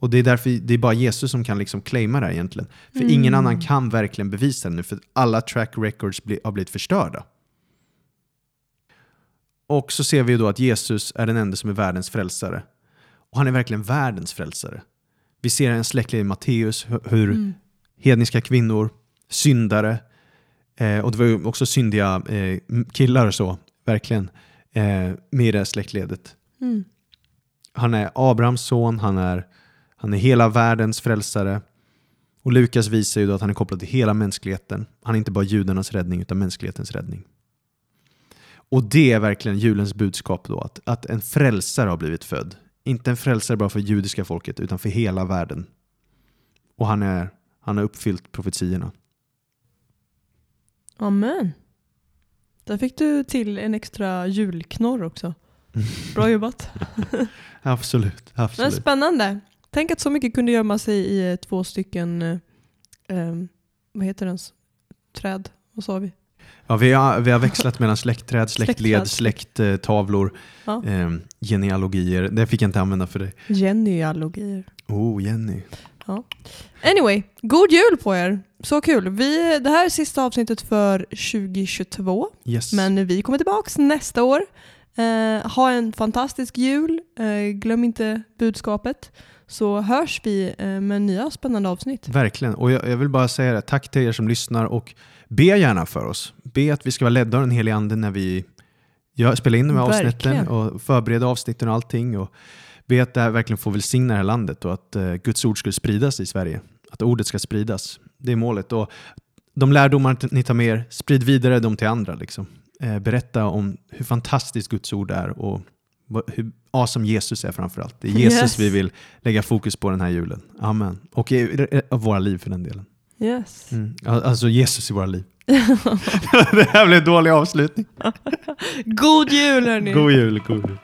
Och det är därför det är bara Jesus som kan liksom claima det här egentligen. För Mm. ingen annan kan verkligen bevisa det nu för alla track records bli, har blivit förstörda. Och så ser vi ju då att Jesus är den enda som är världens frälsare. Och han är verkligen världens frälsare. Vi ser en släktled i Matteus hu- hur Mm. hedniska kvinnor, syndare, eh, och det var ju också syndiga eh, killar och så, verkligen, eh, med i det här släktledet. Mm. Han är Abrahams son, han är, han är hela världens frälsare. Och Lukas visar ju då att han är kopplad till hela mänskligheten. Han är inte bara judarnas räddning utan mänsklighetens räddning. Och det är verkligen julens budskap då, att, att en frälsare har blivit född. Inte en frälsare bara för judiska folket, utan för hela världen. Och han, är, han har uppfyllt profetierna. Amen. Där fick du till en extra julknorr också. Bra jobbat. Absolut. Men absolut. spännande. Tänk att så mycket kunde gömma sig i eh, två stycken, eh, ehm, vad heter det ens? Träd, vad sa vi? Ja, vi, har, vi har växlat mellan släktträd, släktled, släkttavlor, Ja. eh, genealogier. Det fick jag inte använda för dig. Genealogier. Oh, Jenny. Anyway, god jul på er! Så kul! Vi, det här är sista avsnittet för 2022, Yes. men vi kommer tillbaks nästa år. Eh, ha en fantastisk jul, eh, glöm inte budskapet, så hörs vi eh, med nya spännande avsnitt. Verkligen. Och jag, jag vill bara säga det, tack till er som lyssnar och be gärna för oss. Be att vi ska vara ledda av den helige Ande när vi gör, spelar in de här avsnitten Verkligen. och förbereder avsnitten och allting. Och be att det här verkligen får välsigna det här landet och att eh, Guds ord skulle spridas i Sverige. Att ordet ska spridas. Det är målet. Och de lärdomar ni tar med er, sprid vidare dem till andra. Liksom. Eh, berätta om hur fantastiskt Guds ord är och hur awesome Jesus är framför allt. Det är Jesus Yes. vi vill lägga fokus på den här julen. Amen. Och i, av våra liv för den delen. Yes. Mm. Al- Alltså Jesus i våra liv. det här blev en dålig avslutning. God jul hörni! God jul, god jul.